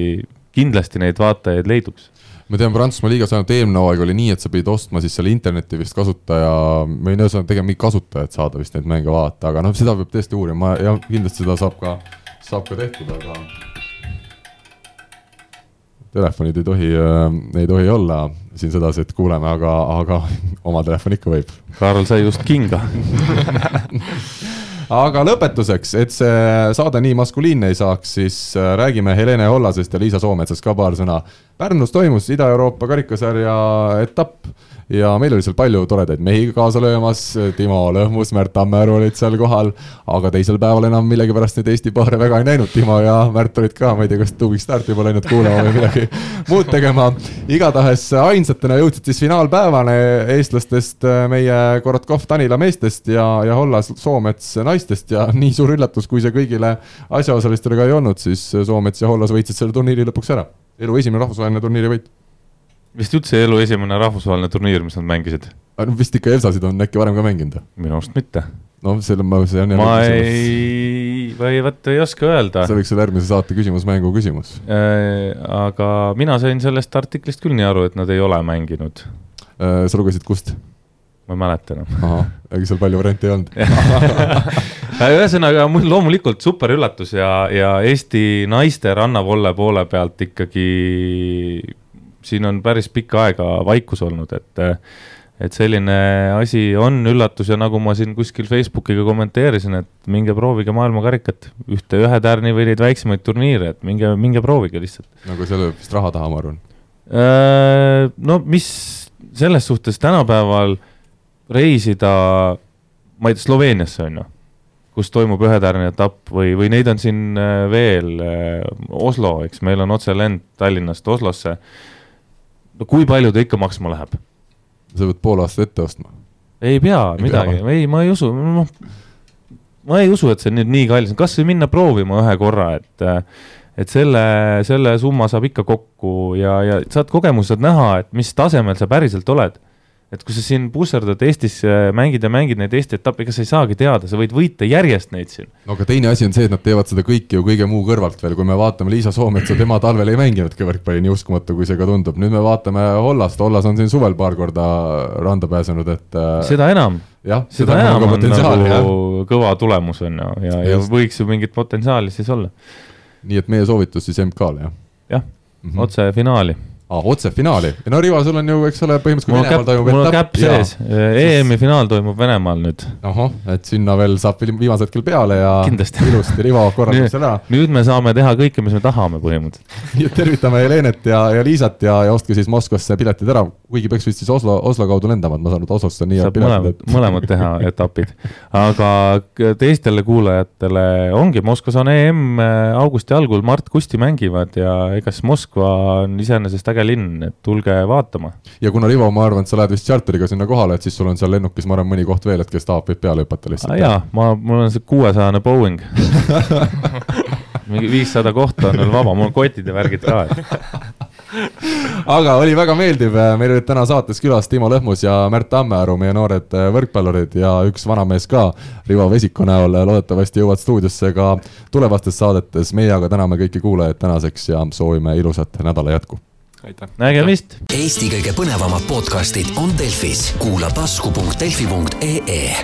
kindlasti neid vaatajaid leiduks ma tean, Prantsusmaa liigas ainult eelmine hooaeg oli nii, et sa pidid ostma siis selle interneti vist kasutaja, või no ühesõnaga tegema mingi kasutajat saada vist neid mänge vaadata, aga noh, seda peab tõesti uurima ja kindlasti seda saab ka, saab ka tehtud, aga telefonid ei tohi äh,, ei tohi olla siin sedasi, et kuuleme, aga, aga oma telefon ikka võib. Karl sai just kinga aga lõpetuseks, et see saade nii maskuliinne ei saaks, siis äh, räägime Helene Hollasest ja Liisa Soometsast ka paar sõna. Pärnus toimus Ida-Euroopa karikasarja etapp ja meil oli seal palju toredaid mehi kaasa löömas, Timo Lõhmus, Märt Tammearu olid seal kohal, aga teisel päeval enam millegipärast neid Eesti paare väga ei näinud, Timo ja Märt olid ka, ma ei tea, kas Tubik Start juba läinud kuulama või midagi muud tegema. igatahes ainsatena jõudsid siis finaalpäevane eestlastest meie Korotkov Tanila meestest ja, ja Hollas Soomets naistest. Ja nii suur üllatus, kui see kõigile asjaosalistele ka ei olnud, siis Soomets ja Hollas võitsid selle turniiri lõpuks ära. elu esimene rahvusvaheline turniiri võit vist üldse elu esimene rahvusvaheline turniir, mis nad mängisid? no vist ikka EVSA-sid on äkki varem ka mänginud? minu arust mitte. no selle ma, see on ma ei, või vot ei oska öelda. see võiks olla järgmise saate küsimus, mängu küsimus äh,. aga mina sain sellest artiklist küll nii aru, et nad ei ole mänginud sa lugesid kust? ma ei mäleta enam. ega seal palju variante ei olnud ühesõnaga mul loomulikult super üllatus ja, ja Eesti naiste rannavolle poole pealt ikkagi siin on päris pikka aega vaikus olnud, et et selline asi on üllatus ja nagu ma siin kuskil Facebookiga kommenteerisin, et minge proovige maailmakarikat, ühte ühe tärni või neid väiksemaid turniire, et minge, minge proovige lihtsalt. nagu see lööb vist raha taha, ma arvan. Äh, no mis selles suhtes tänapäeval reisida, ma ei tea, Sloveeniasse on ju, kus toimub ühetärni etapp või, või neid on siin äh, veel, äh, Oslo, eks meil on otselend Tallinnast Oslosse. No kui palju ta ikka maksma läheb? sa pead pool aastat ette ostma. ei pea ei midagi, ei, ma ei usu, noh, ma ei usu, et see nüüd nii kallis. On, kas või minna proovima ühe korra, et et selle, selle summa saab ikka kokku ja, ja saad kogemuse, saad näha, et mis tasemel sa päriselt oled et kui sa siin pusserdad Eestis, mängid ja mängid neid Eesti etappe, ega sa ei saagi teada, sa võid võita järjest neid siin. no aga teine asi on see, et nad teevad seda kõike ju kõige muu kõrvalt veel, kui me vaatame Liisa Soometsa, tema talvel ei mänginudki võrkpalli, nii uskumatu, kui see ka tundub, nüüd me vaatame Hollast, Hollas on siin suvel paar korda randa pääsenud, et äh, seda enam. jah, seda, seda enam on nagu jah. kõva tulemus on ju, ja, ja, ja võiks ju mingit potentsiaali siis olla. nii et meie soovitus siis MK-le, jah? jah mm -hmm., otse finaali aa, otse finaali, no Rivo, sul on ju, eks ole, põhimõtteliselt kui Venemaal toimub mul on käpp sees, EM-i finaal toimub Venemaal nüüd. ahah, et sinna veel saab viimasel hetkel peale ja Kindlasti. ilusti Rivo korraldab selle ära. nüüd me saame teha kõike, mis me tahame põhimõtteliselt nii et tervitame Helenet ja, ja Liisat ja, ja ostke siis Moskvasse piletid ära, kuigi peaks vist siis Oslo, Oslo kaudu lendama, et ma saan aru, et Oslost on nii saab mõlemad et..., mõlemad teha etapid. aga teistele kuulajatele ongi, Moskvas on EM augusti algul, Mart Kusti mängivad ja ega siis Moskva on iseenesest äge linn, et tulge vaatama. ja kuna Rivo, ma arvan, et sa lähed vist tšarteriga sinna kohale, et siis sul on seal lennukis, ma arvan, mõni koht veel, et kes tahab, võib peale hüpata lihtsalt. jaa, ma, mul on see kuuesajane Boeing. Mingi viissada kohta on veel vaba, mul on kotid ja värgid ka aga oli väga meeldiv, meil olid täna saates külas Timo Lõhmus ja Märt Tammearu, meie noored võrkpallurid ja üks vanamees ka. Rivo Vesiku näol, loodetavasti jõuavad stuudiosse ka tulevastes saadetes, meie aga täname kõiki kuulajaid tänaseks ja soovime ilusat nädala jätku aitäh. nägemist. Eesti kõige põnevamad podcastid on Delfis, kuula tasku.delfi.ee